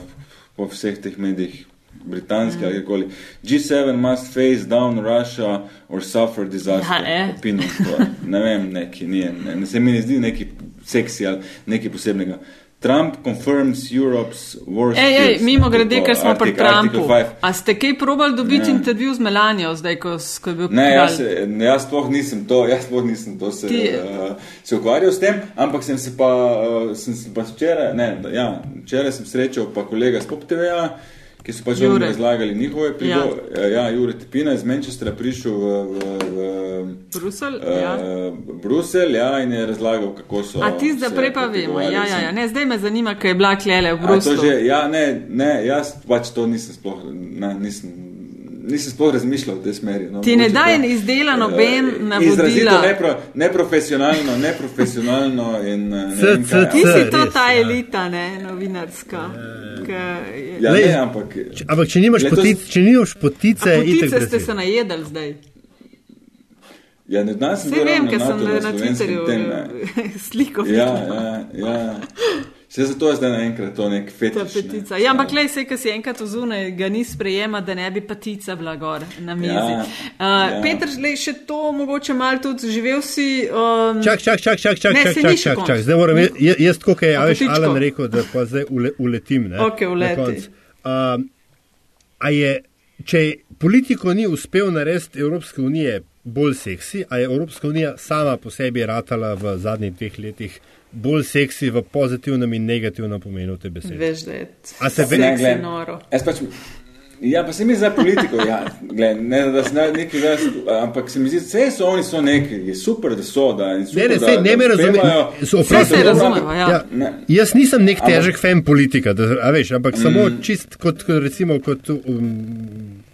po vseh teh medijih, britanski mm. ali kjerkoli. G7 must face down Russia or suffer disaster. Ja, eh. Je. ne vem, neki, nije, ne, ne, se mi ne zdi neki seksi ali nekaj posebnega. Trump confirms Europe's worst Ej, ej, mimo grede, To ker smo pri Artic- Article Trumpu. A ste kaj probali dobiti Ne. intervju z Melanijo, zdaj, ko, ko je bil Ne, jaz, ne, jaz sploh nisem to, jaz sploh nisem to se, Ti- uh, se ukvarjal s tem, ampak sem se pa, uh, sem se pa včeraj, ne, ja, včeraj sem srečal pa kolega z Pop TV-ja, ki so pač Jure. razlagali njihove prigo, ja. ja, Jure Tepina iz Manchestra prišel v, v, v Bruselj? uh, Ja. Bruselj, ja, in je razlagal, kako so A ti zdaj prej pa vemo. Ja, ja, ja. Ne, zdaj me zanima, kaj je bila klele v Bruslju. že, ja, ne, ne, jaz pač to nisem sploh, ne, nisem, nisem sploh razmišljal v tej smeri. No, Ti ne daj to, izdela eh, noben Izrazito navodila. nepro, neprofesionalno, neprofesionalno in eh, ne vem C, kaj, Ti si to res, ta ja. elita, ne, novinarska. Ja, Ja, Lej, ne, ampak, Ampak če nimaš, potic, če nimaš potice, itak Potice ste brez se najedali zdaj. ja, ne znam sem Vse bil vem, ravno ker sem na, na Twitterju eh, sliko Ja, videla. ja, ja. Vse zato je zdaj naenkrat to nek fetiš. ne. petica. Ja, ampak lej, se, ki si enkrat ozune, ga ni sprejema, da ne bi patica bila gor na mizi. Ja, Uh, ja. Peter, lej, še to mogoče malo tudi živel si. Um, Čak, čak, čak, čak, čak, Ne, čak, čak, čak, čak. Zdaj moram, jaz, jaz- tako, kot je A Aleš? Alan rekel, da pa zdaj ule, uletim. Ne, na uleti. Um, a je, če politiko ni uspel narediti Evropske unije bolj seksi, a je Evropska unija sama po sebi ratala v zadnjih dveh letih bolj seksi v pozitivnem in negativnem pomenu te besede. Veš, da je seksi glej, noro. Pač, ja, pa se mi za politiko, ja, gled, ne, da se ne- neki zdaj, ampak se mi zdi, vse so oni so neki, je super, da so, da in super, Ne, ne, sej, ne da me razume. uspevajo. So- Vse se dobro, razumemo, ja. Ja, Ne. jaz nisem nek Ampak- težek fan politika, da, a veš, ampak mm. samo čist kot, kot, recimo, kot um,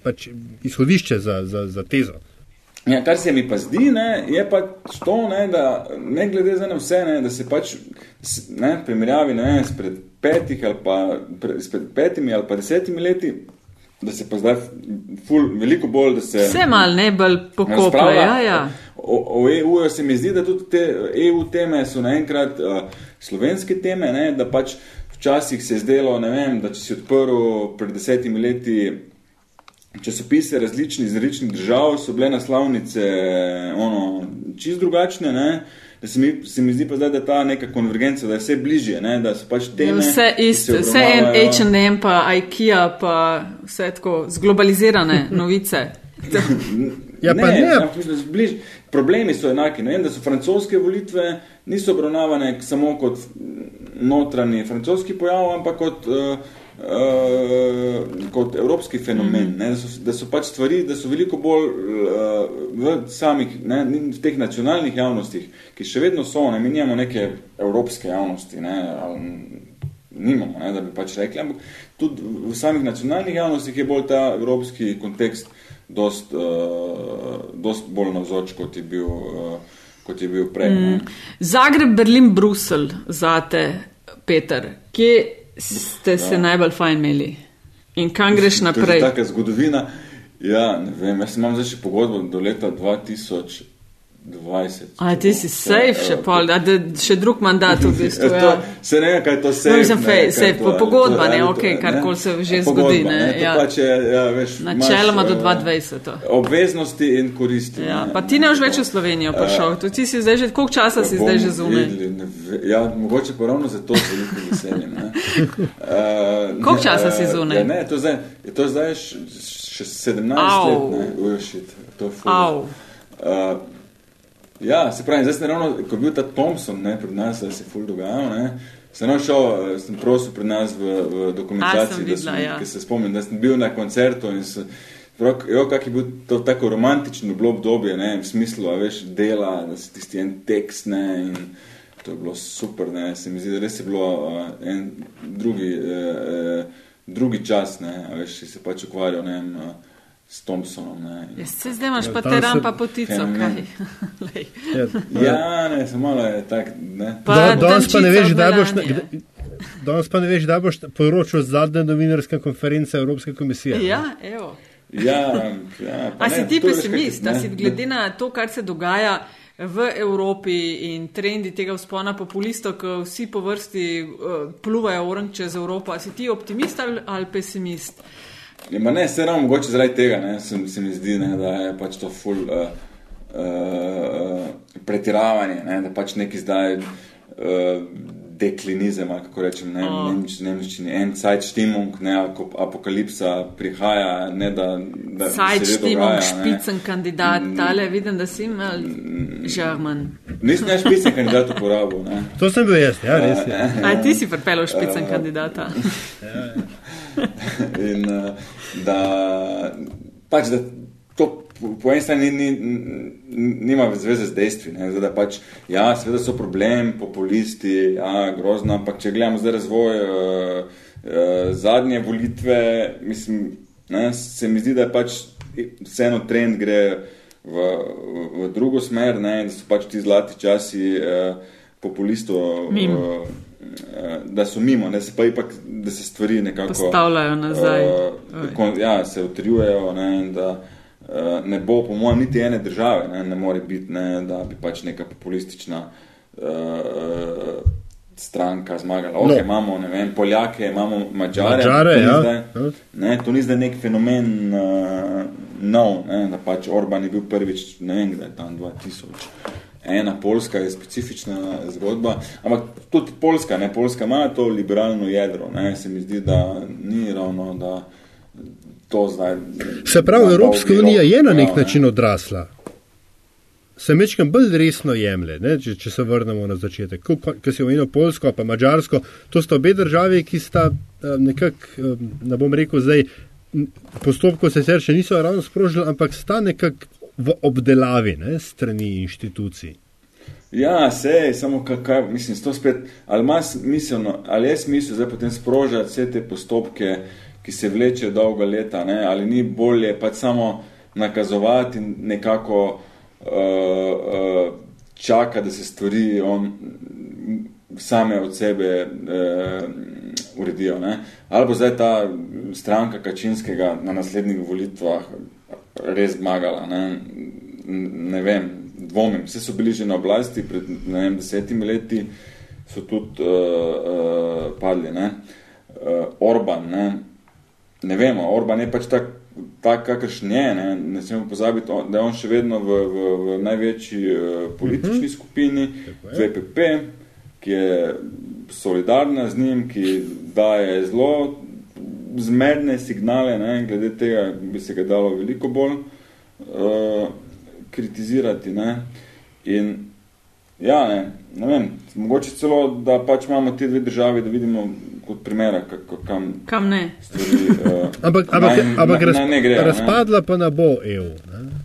pač izhodišče za, za, za tezo. Ja, kar se mi pa zdi, ne, je pa to, ne, da ne glede za vse, ne, da se pač s- ne, primerjavi ne, vem, spred petih ali pa pre, spred petimi ali pa desetimi leti, da se pa zdaj ful, veliko bolj, da se Vse mal ne bolj razpravlja. Ja, ja. O, o EU se mi zdi, da tudi te EU teme so naenkrat uh, slovenske teme, ne, da pač včasih se je zdelo, ne vem, da če si odprl pred desetimi leti časopise različnih iz različnih držav, so bile naslovnice ono, čist drugačne, ne, da se mi, se mi zdi pa zdaj, da je ta neka konvergenca, da je vse bližje, ne, da so pač teme. Vse isto, se vse en H&M, pa IKEA, pa vse tako zglobalizirane novice. Ja, pa ne. mislim, da so bliž, problemi so enaki. Ne vem, da so francoske volitve niso obravnavane samo kot notranji francoski pojav, ampak kot, uh, uh, kot evropski fenomen. Mm. Ne, da, so, da so pač stvari, da so veliko bolj uh, v samih, ne, v teh nacionalnih javnostih, ki še vedno so, ne, mi nimamo neke evropske javnosti. Ne, ali, Nimamo, ne, da bi pač rekli, ampak tudi v samih nacionalnih javnostih je bolj ta evropski kontekst dost, uh, dost bolj navzoč, kot je bil, uh, kot je bil prej. Mm. Zagreb, Berlin, Brusel, zate, Peter, kje ste se Ja. najbolj fajn imeli in kam greš To je naprej? taka zgodovina. Ja, ne vem, jaz imam zdaj še pogodbo do leta 2020. A ti si safe še pol, da, še drug mandat v bistvu. Ja, Ja. to, se ne kaj to No, safe. mislim, ne, fej, safe, to, po- pogodba, to- ne, to- karkoli ne. se že Pogodba, zgodi, ne, to ja. pač je, ja, veš, Načeloma imaš, do eh, 2020. Obveznosti in koristi. Ja, ne, pa ti ne boš več v Slovenijo prišel. Tu ti si zdaj že, koliko časa si zdaj že zunaj? ne Ja, mogoče pa ravno zato z velikim veseljem. ne. Uh, Koliko časa si zunaj? Ja, ne, to zdaj, to zdaj še 17 Au. let, ne, ujšit, to je. Au. Uh, Ja, se pravi, zdaj sem ravno, ko je bil ta Thompson ne, pred nas, da se je ful dogajal, ne, sem ravno šel, eh, sem prosil pred nas v, v A, dokumentaciji, sem da videla, sem, ja. ki se spomnim, da sem bil na koncertu in se, prav, jo, kak je bil to tako romantično bilo obdobje, ne, v smislu, a veš, dela, da si tisti en tekst, ne, in to je bilo super, ne, se mi zdi, da res je bilo uh, en drugi, uh, uh, drugi čas, ne, a veš, si se pač ukvarjal, ne, uh, s Thompsonom, ne, in, Jaz se zdaj imaš Ja, pa teran se- pa potico, Fenomen. kaj. Lej. Ja, Ja, ne, samo malo je tak, ne. Pa Da- Danes pa ne veš, kdaj boš, Belanja. kdaj- danes pa ne veš, kdaj boš poročal zadnja novinarska konferenca Evropske komisije. ne? Ja, evo. Ja, ja, pa A ne, si ti pesimist, da ne, si glede na to, kar se dogaja v Evropi in trendi tega vzpona populistov, ko vsi po vrsti uh, pluvajo oranž čez Evropo, a si ti optimist ali, ali pesimist? Ja, ma ne, se ravno mogoče zaradi tega, ne, se, se mi zdi, ne, da je pač to ful uh, uh, pretiravanje, ne, da pač neki zdaj uh, deklinizem, ali kako rečem, ne, Oh. nemč, nemščini, en Zeitstimmung, ne, ako- apokalipsa prihaja, ne, da, da se dogaja, ne. špicen kandidat, tale vidim, da si imel žarman. Nisem ne špicen kandidat uporabil, ne. To sem bil jaz, ja, res je. A ti si pripeljal špicen kandidata? In uh, da pač da to po, eni strani ni, ni, ni- nima zveze z dejstvi. Ne? Zdaj, da pač, ja, seveda so problem, populisti, ja, grozno, ampak če gledamo zdaj razvoj uh, uh, zadnje volitve, mislim, ne, se mi zdi, da je pač vseeno trend gre v, v, v drugo smer, ne, da so pač ti zlati časi uh, populistov. Uh, da so mimo, ne, se pa ipak, da se stvari nekako Postavljajo nazaj. Uh, kon, ja, se utrjujejo, ne, da uh, ne bo, po mojem, niti ene države, ne, ne more biti, ne, da bi pač neka populistična uh, stranka zmagala. Ok, No. imamo, ne vem, Poljake, imamo Mačare. Ni ja. zdaj-. Ne, to ni zdaj nek fenomen uh, nov, ne, da pač Orban je bil prvič, ne vem, kdaj je tam 2000. Ena Poljska je specifična zgodba, ampak tudi Poljska, ne, Poljska ima to liberalno jedro, ne, se mi zdi, da ni ravno, da to zdaj... Se pravi, Evropska unija je na pojavi, nek način odrasla. Se mečkam bolj resno jemlje, ne, če, če se vrnemo na začetek. Ko si omenil Polsko pa Mačarsko, to sta obe državi, ki sta eh, nekako, eh, ne bom rekel zdaj, postopkov se sicer še niso ravno sprožili, ampak sta nekako v obdelavi ne, strani inštitucij. Ja, sej, samo kaj, mislim, to spet, ali ima smiselno, ali je smisel zdaj potem sprožati vse te postopke, ki se vlečejo dolga leta, ne? ali ni bolje pač samo nakazovati in nekako uh, uh, čaka, da se stvari on, same od sebe uh, uredijo. Ne? Ali bo zdaj ta stranka Kačinskega na naslednjih volitvah res zmagala, ne, ne vem, dvomim. Vse so bili že na oblasti pred ne vem, desetimi leti, so tudi uh, uh, padli. Ne. Uh, Orban, ne. ne vemo, Orban je pač tak, tak kakršen je, ne, ne smemo pozabiti, da je on še vedno v, v, v največji uh, politični skupini, VPP, ki je solidarna z njim, ki daje zelo zmerne signale, ne, glede tega bi se ga dalo veliko bolj uh, kritizirati. Ne. In ja, ne, ne vem, mogoče celo, da pač imamo te dve državi, da vidimo kot primera, kako, kam Kam ne? stvari uh, Ampak, ampak, naj- ampak naj- raz, naj ne grejo, ne. razpadla pa ne bo EU. Ne?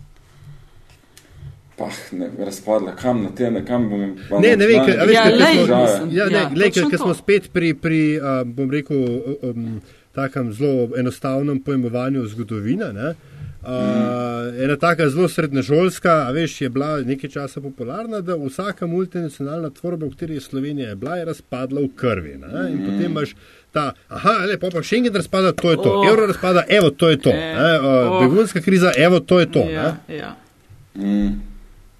Pah, ne, razpadla, kam na te, ne, kam bom... Ne, ne vem, nacionalne kaj- a veš, Ja, lej, smo-. Ja, ne, Ja, ja, glej, ker, ker smo spet pri, pri uh, bom rekel, um, takem zelo enostavnem pojmovanju zgodovine. Ne? Uh, mm. Ena taka zelo srednježolska, a veš, je bila nekaj časa popularna, da vsaka multinacionalna tvorba, v kateri je Slovenija bila, je razpadla v krvi. Ne? In mm. potem imaš ta, aha, lepo pa enkrat razpada, to je to, Oh. evro razpada, evo, to je to, Eh, ne? uh, oh. begunska kriza, evo, to je to. Ja, ne? ja. Mm,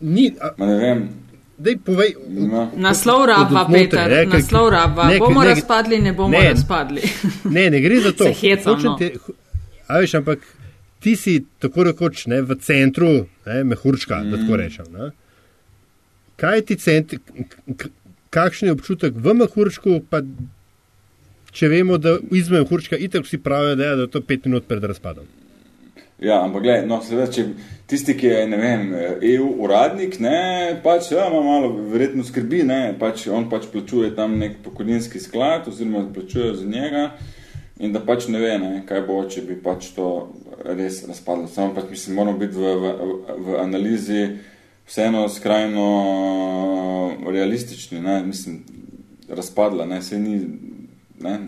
Ni, a, ma ne vem, dej, povej, no. Naslov znotraj, Peter, ne, ker- naslov rabva. ne, Bomo ne, razpadli, ne bomo ne. razpadli. Ne, ne gre za to. Se hecam, Hočem no. te- A veš, ampak ti si tako rekoč ne, v centru, ne, mehurčka, mm. da tako rečem. Ne. Kaj ti cent, kakšen je občutek v mehurčku, pa če vemo, da izmed mehurčka itek vsi pravijo, da je, da je to pet minut pred razpadom. Ja, ampak gledaj, no, seveda, če tisti, ki je, ne vem, EU uradnik, ne, pač, ja, ima malo verjetno skrbi, ne, pač on pač plačuje tam nek pokojninski sklad oziroma plačuje za njega in da pač ne ve, ne, kaj bo, če bi pač to res razpadlo. Samo pač mislim, moramo biti v, v, v analizi vseeno skrajno realistični, ne, mislim, razpadla, ne, se ni, ne,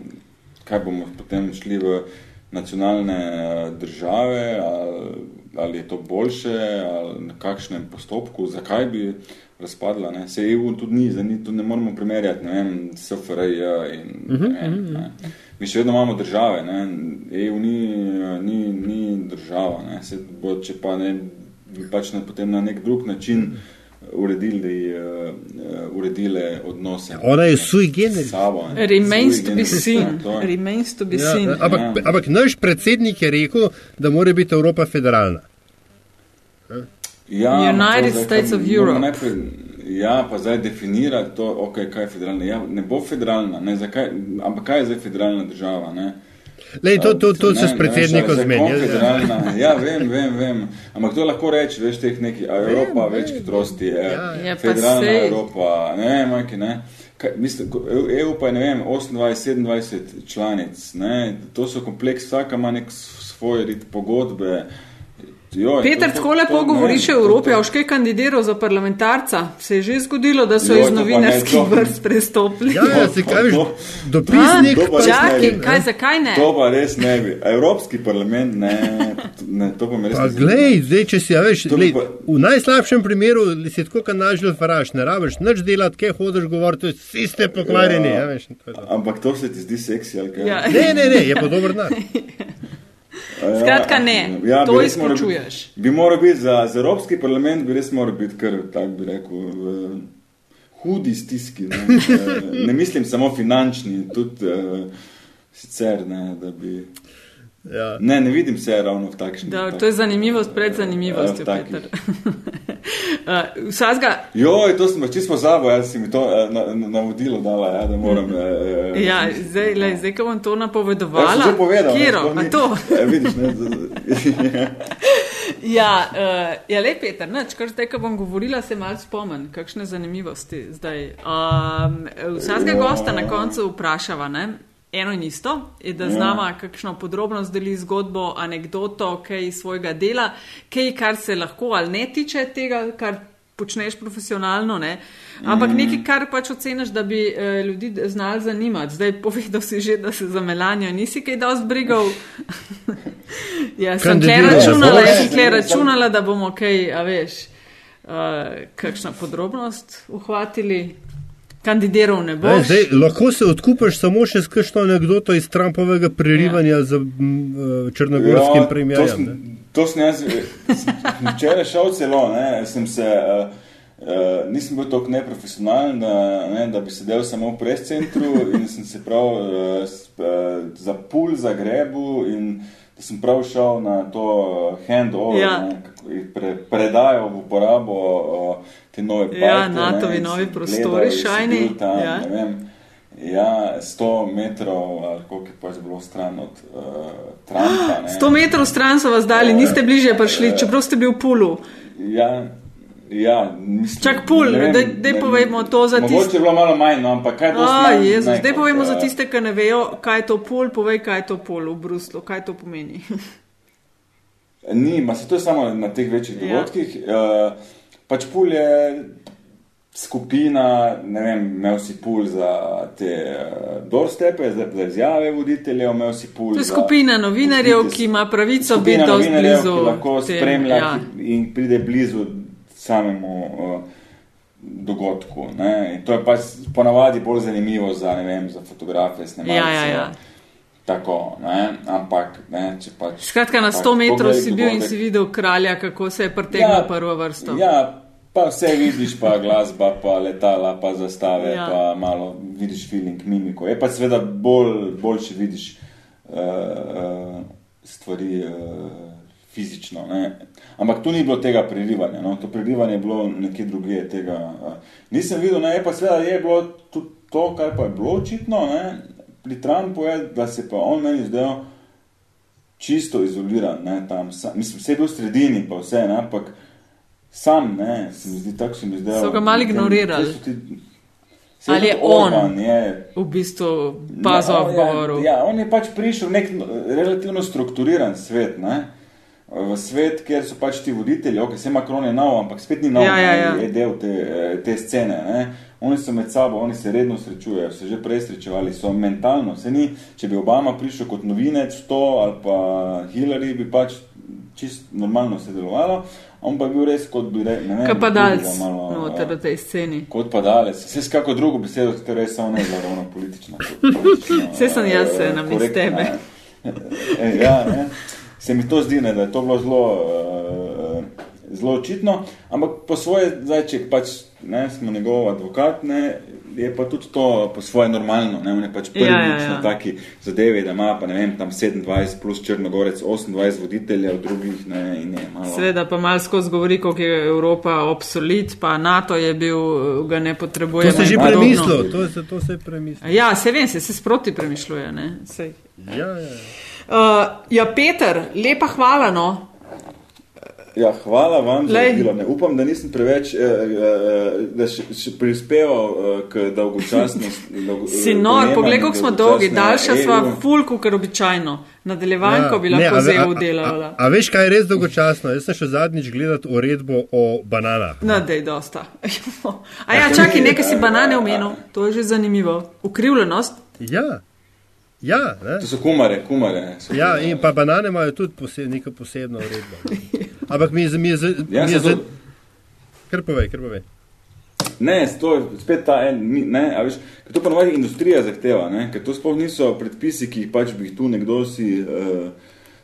kaj bomo potem šli v nacionalne eh, države, ali, ali je to boljše, ali na kakšnem postopku, zakaj bi razpadla. Ne? Se EU tudi ni, zdaj tu ne moramo primerjati, ne vem, SFRJ in uh -huh, ne vem, ne. Mi še vedno imamo države, ne? EU ni, ni, ni država, ne? Se bo, če pa ne, pač ne, potem na nek drug način uh -huh uredili, uh, uredile odnose. Ona je sui generis. Remains to be seen. Remains to be ja, seen. Ampak, ja. ampak naš predsednik je rekel, da mora biti Evropa federalna. Ja, United to, States of Europe. Najprej, ja, pa zdaj definira to, okay, kaj je federalna. Ja, ne bo federalna, ne, zakaj, ampak kaj je zdaj federalna država? Ne? Lej, to to, to se s predsednikom zmeni. Ja, vem, vem, vem. Ampak to lahko reči, veš, teh neki Evropa, vem, več hitrosti, je, ja, ja, federalna sej... Evropa, ne, majke, ne. Kaj, mislim, EU pa je, ne vem, 28, 27 članic, ne, to so kompleks, vsaka ima nek svoj rit pogodbe, Joj, Peter, tako lepo govoriš o Evropi, a už kaj kandidiral za parlamentarca? Se je že zgodilo, da so Joj, iz novinarskih vrst prestopili? Ja, ja, se kaj, dopisnik. Čakaj, kaj, zakaj ne? To pa res ne bi. Evropski parlament, ne, ne to pa me res pa, ne. Glej, zdaj, če si, ja, veš, glej, pa... v najslabšem primeru si tako, kad nažil faraš, ne rabiš nič delati, kaj hodiš govoriti, vsi ste pokvarjeni. Ja, ja, veš, to ampak to se ti zdi seksi, ali kaj? Ja. Ne, ne, ne, je pa dober dan. Skratka, ne, ja, to izključuješ. Bi, bi moral biti za, za Evropski parlament, bi res moral biti kar, tako bi rekel, v hudi stiski. Ne, eh, ne mislim samo finančni, tudi uh, sicer ne, da bi. Ja. Ne, ne vidim se ravno v takšni. Da, to je zanimivost pred zanimivostjo, ja, Peter. uh, Vsazga. Joj, to sem čisto pozabil, jaz si mi to uh, navodilo na dala, ja, da moram. Uh, ja, zdaj, le, zdaj, ko bom to napovedovala. Ja, že povedal. Kjero, ne, to. ja, vidiš, ne. ja, uh, ja, le, Peter, neč, kar zdaj, ko bom govorila, se mal spomen, kakšne zanimivosti zdaj. Um, Vsazga gosta na koncu vprašava, ne? Eno in isto, je, da znamo ja. kakšno podrobnost deli zgodbo, anegdoto, kaj iz svojega dela, kaj, kar se lahko ali ne tiče tega, kar počneš profesionalno. Ne? Ampak mm. nekaj, kar pač oceniš, da bi eh, ljudi znali zanimati. Zdaj povedal si že, da se za Melanijo nisi kaj dosti brigal. ja, sem tle računala, sem tle računala, da bomo kaj, a veš, uh, kakšna podrobnost uhvatili kandidiral ne boš. Zdaj, lahko se odkupiš samo še s kakšno anegdoto iz Trumpovega prerivanja ja. z uh, črnogorskim ja, premijerjem. To sem jaz včeraj šel celo, ne, sem se, uh, uh, nisem bil tako neprofesionalen, da, ne, da bi sedel samo v prescentru in sem se prav uh, uh, za pul zagrebu in da sem prav šel na to handover, ja. pre, predajo v uporabo uh, te nove parke. Ja, NATO-vi novi prostori, šajni. Ja. Ja, 100 metrov, koliko je pač bilo stran od uh, Trumpa. Ne. 100 metrov stran so vas dali, niste bližje prišli, čeprav ste bili v pulu. Ja, ja mislim, Čak pul, da povemo to za tiste. Mogoče je bilo malo manj, no, ampak kaj to pomeni? Zdaj povemo za tiste, ki ne vejo, kaj je to pul, povej, kaj je to pul v Bruslu, kaj to pomeni. Ni, ma se to je samo na teh večjih ja. dogodkih. Uh, pač pul je skupina, ne vem, imel si pul za te uh, doorstepe, za, za izjave voditeljev, imel si pul. To je skupina novinarjev, ki ima pravico biti dosti blizu. Ki lahko te, spremlja ja. in pride blizu samemu uh, dogodku. Ne? In to je pač ponavadi bolj zanimivo za, ne vem, za fotografe, snemalce. Ja, ja, ja. Tako, ne? ampak ne, če pač. Skratka, na 100 metrov si bil in si videl kralja, kako se je pretegnil ja, prvo vrsto. Ja, pa vse vidiš, pa glasba, pa letala, pa zastave, ja. pa malo vidiš feeling, mimiko. Je pa seveda bolj, boljši vidiš uh, uh, stvari uh, fizično. Ne? Ampak tu ni bilo tega prerivanja, no? to prerivanje je bilo nekje druge. Tega, uh, nisem videl, ne? je pa seveda je bilo tudi to, kar pa je bilo očitno pri Trumpu je, da se pa on meni zdel čisto izoliran, ne, tam, sam, mislim, vse je bil v sredini, pa vse, ne, ampak sam, ne, se mi zdi, tako se mi zdi. So ga malo ignorirali. Sej Ali je Orban on je, v bistvu pazil v govoru? Ja, ja, on je pač prišel v nek relativno strukturiran svet, ne? V svet, kjer so pač ti voditelji, ok, se Macron je nov, ampak spet ni nov, Ja, ja, ja. je del te, te scene. Ne? Oni so med sabo, oni se redno srečujejo, se že prej srečevali, so mentalno, se ni, če bi Obama prišel kot novinec v to ali pa Hillary, bi pač čist normalno se delovalo, on pa je bil res kot bi rekel, ne vem. Kaj pa kako bi dalc ga malo, noter eh, v tej sceni? Kot pa dalec, vse s kako drugo besedo, ki res samo ne bila ravno politična. Saj sem jaz eh, ena iz tebe. eh, Ja, ne. Se mi to zdi, ne, da je to bilo zelo, uh, zelo očitno, ampak po svoje, zdaj, če pač ne, smo njegov advokat, ne, je pa tudi to po svoje normalno. Ne, on je pač prvič Ja, ja, ja. na taki zadevi, da ima pa ne vem, tam 27 plus Črnogorec, 28 voditeljev, drugih ne, in je malo. Sveda pa malo skozi govori, koliko je Evropa obsolit, pa NATO je bil, ga ne potrebuje. To se je že premislil, to se, to se je premislil. Ja, se vem, se, se sproti premišljuje. Ne? Sej. Ja, ja. Uh, ja, Peter, lepa hvala. No. Ja, hvala vam za Glej. delo. Ne upam, da nisem preveč, eh, eh, da še, še prispeval eh, k dolgočasnosti. Dolgo, Si nor, poglej, koliko smo dolgi, daljša sva fulku, ker običajno. Nadaljevanko bi lahko a ve- zelo a- a-. A, a veš, kaj je res dolgočasno? Jaz sem še zadnjič gledal uredbo o bananah. No, da je dosta. A ja, čakaj, nekaj si banane omenil, to je že zanimivo. Ukrivljenost. Ja, ja, ne? To so kumare, kumare. So ja kumare. in pa banane imajo tudi pose, neko posebno uredbo. Ampak mi je, za- mi je, za- Ja, to- Kar povej, kar povej. Ne, to je spet ta en, ne, a veš, ker to ponovadi industrija zahteva, ne, ker to sploh niso predpisi, ki jih pač bi jih tu nekdo si, uh,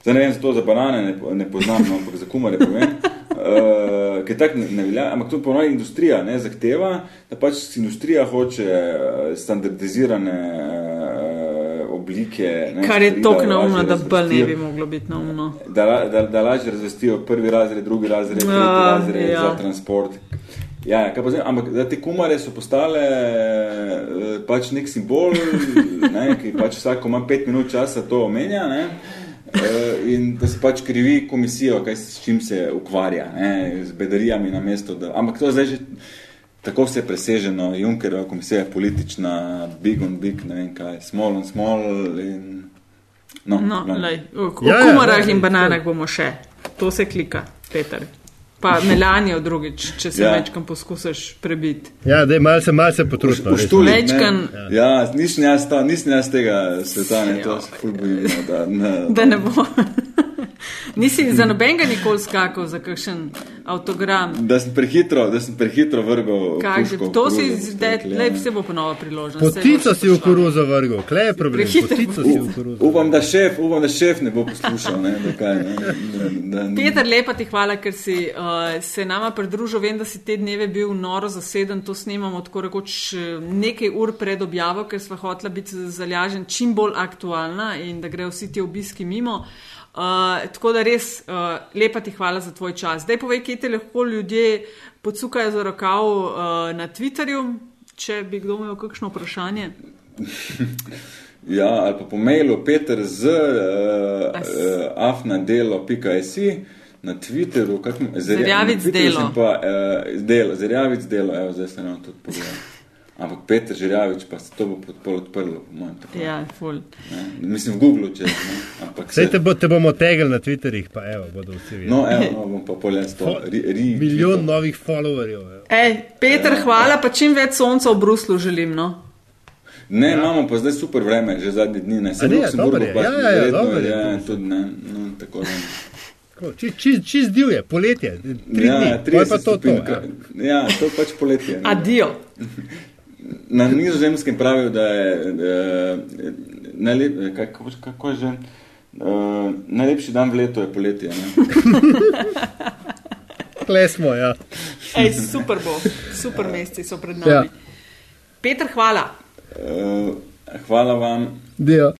zdaj ne vem, za to za banane ne, ne poznam, no, ampak za kumare povem, uh, ker tak ne, ne velja, ampak to ponovadi industrija ne, zahteva, da pač industrija hoče eh, standardizirane uh, oblike. Ne, Kar je da naumno, da bolj ne bi moglo biti naumno. da, da, da lažje razvestijo prvi razred, drugi razred, tretji Ja, razred ja. za transport. Ja, pa zdaj, ampak da te kumare so postale eh, pač nek simbol, ne, ki pač vsako ima pet minut časa to omenja, ne, eh, in da se pač krivi komisijo, kaj s čim se ukvarja, ne, z bedarijami na mesto. Da, ampak to zdaj že tako vse preseženo, Junckerova komisija je politična, big on big, ne vem kaj, small on small in... No, No, lej, o o Ja, ja, kumarah ja, in ja. bananah bomo še. To se klika, Peter. Pa Melanijo drugič, če se Ja. večkrat poskusiš prebiti. Ja, da je malce, malce potrudno. res. Poštuli, Večkan- ne. Ja, nisem jaz, ta, nisem jaz tega sveta, ne, to se ful bojim, no, da, ne, Da ne bo. Nisi za nobenega nikoli skakal za kakšen avtogram. da sem prehitro, da sem prehitro vrgel Kaže, puško to si zdaj, lej, vse bo ponova priložnost. Potico si v koruzo vrgel, klej je problem. Potico si v koruzo. Upam, da šef, upam, da šef ne bo poslušal, ne, da kaj, ne, da, da, Peter, lepa ti hvala, ker si uh, se nama pridružil. Vem, da si te dneve bil noro zaseden, to snemamo tako rekoč eh, nekaj ur pred objavo, ker sva hotela biti zalažen čim bolj aktualna in da grejo vsi ti obiski mimo. Uh, tako da res uh, lepa ti hvala za tvoj čas. Zdaj povej, kje te lahko ljudje podsukajo za rokav uh, na Twitterju, če bi kdo imel kakšno vprašanje. Ja, ali pa po mailu peter z uh, uh, afnadelo.si na Twitteru, kak, m- Zerja- Zerjavic na Twitterju delo. Pa, uh, delo, Zerjavic delo, evo, zdaj sem ravno tudi pogledal. Ampak Peter Žerjavič pa se to bo pod- pol odprlo, po mojem. Tako, Ja, ful. ne. Mislim v Google, če ne. Ampak Sej te, bo, te bomo tegli na Twitterih, pa evo, bodo vsi videli. No, evo, no, bom pa poljen sto. Ri, ri, Milijon novih followerjev. evo. Ej, Peter, hvala, pa čim več sonca v Bruslu želim. No? Ne, imamo pa zdaj super vreme, že zadnji dni. Ne, ne, v Luksemburgu, dobro je. pa Ja, ja, ja, verjetno dobro je. je, tudi ne, no, tako. Tako, Čist čist, čist divje, poletje, tri ja, dni, pol 30 pa to. to stopinj, ja. ja, to je pač poletje. ne. Adijo. Na nizozemskem pravijo, da je uh, najlep, kako, kako je že, uh, najlepši dan v letu je poletje. Ne? Kle smo, ja. Ej, super bo, super meseci so pred nami. Ja. Peter, hvala. Uh, hvala vam. Dio.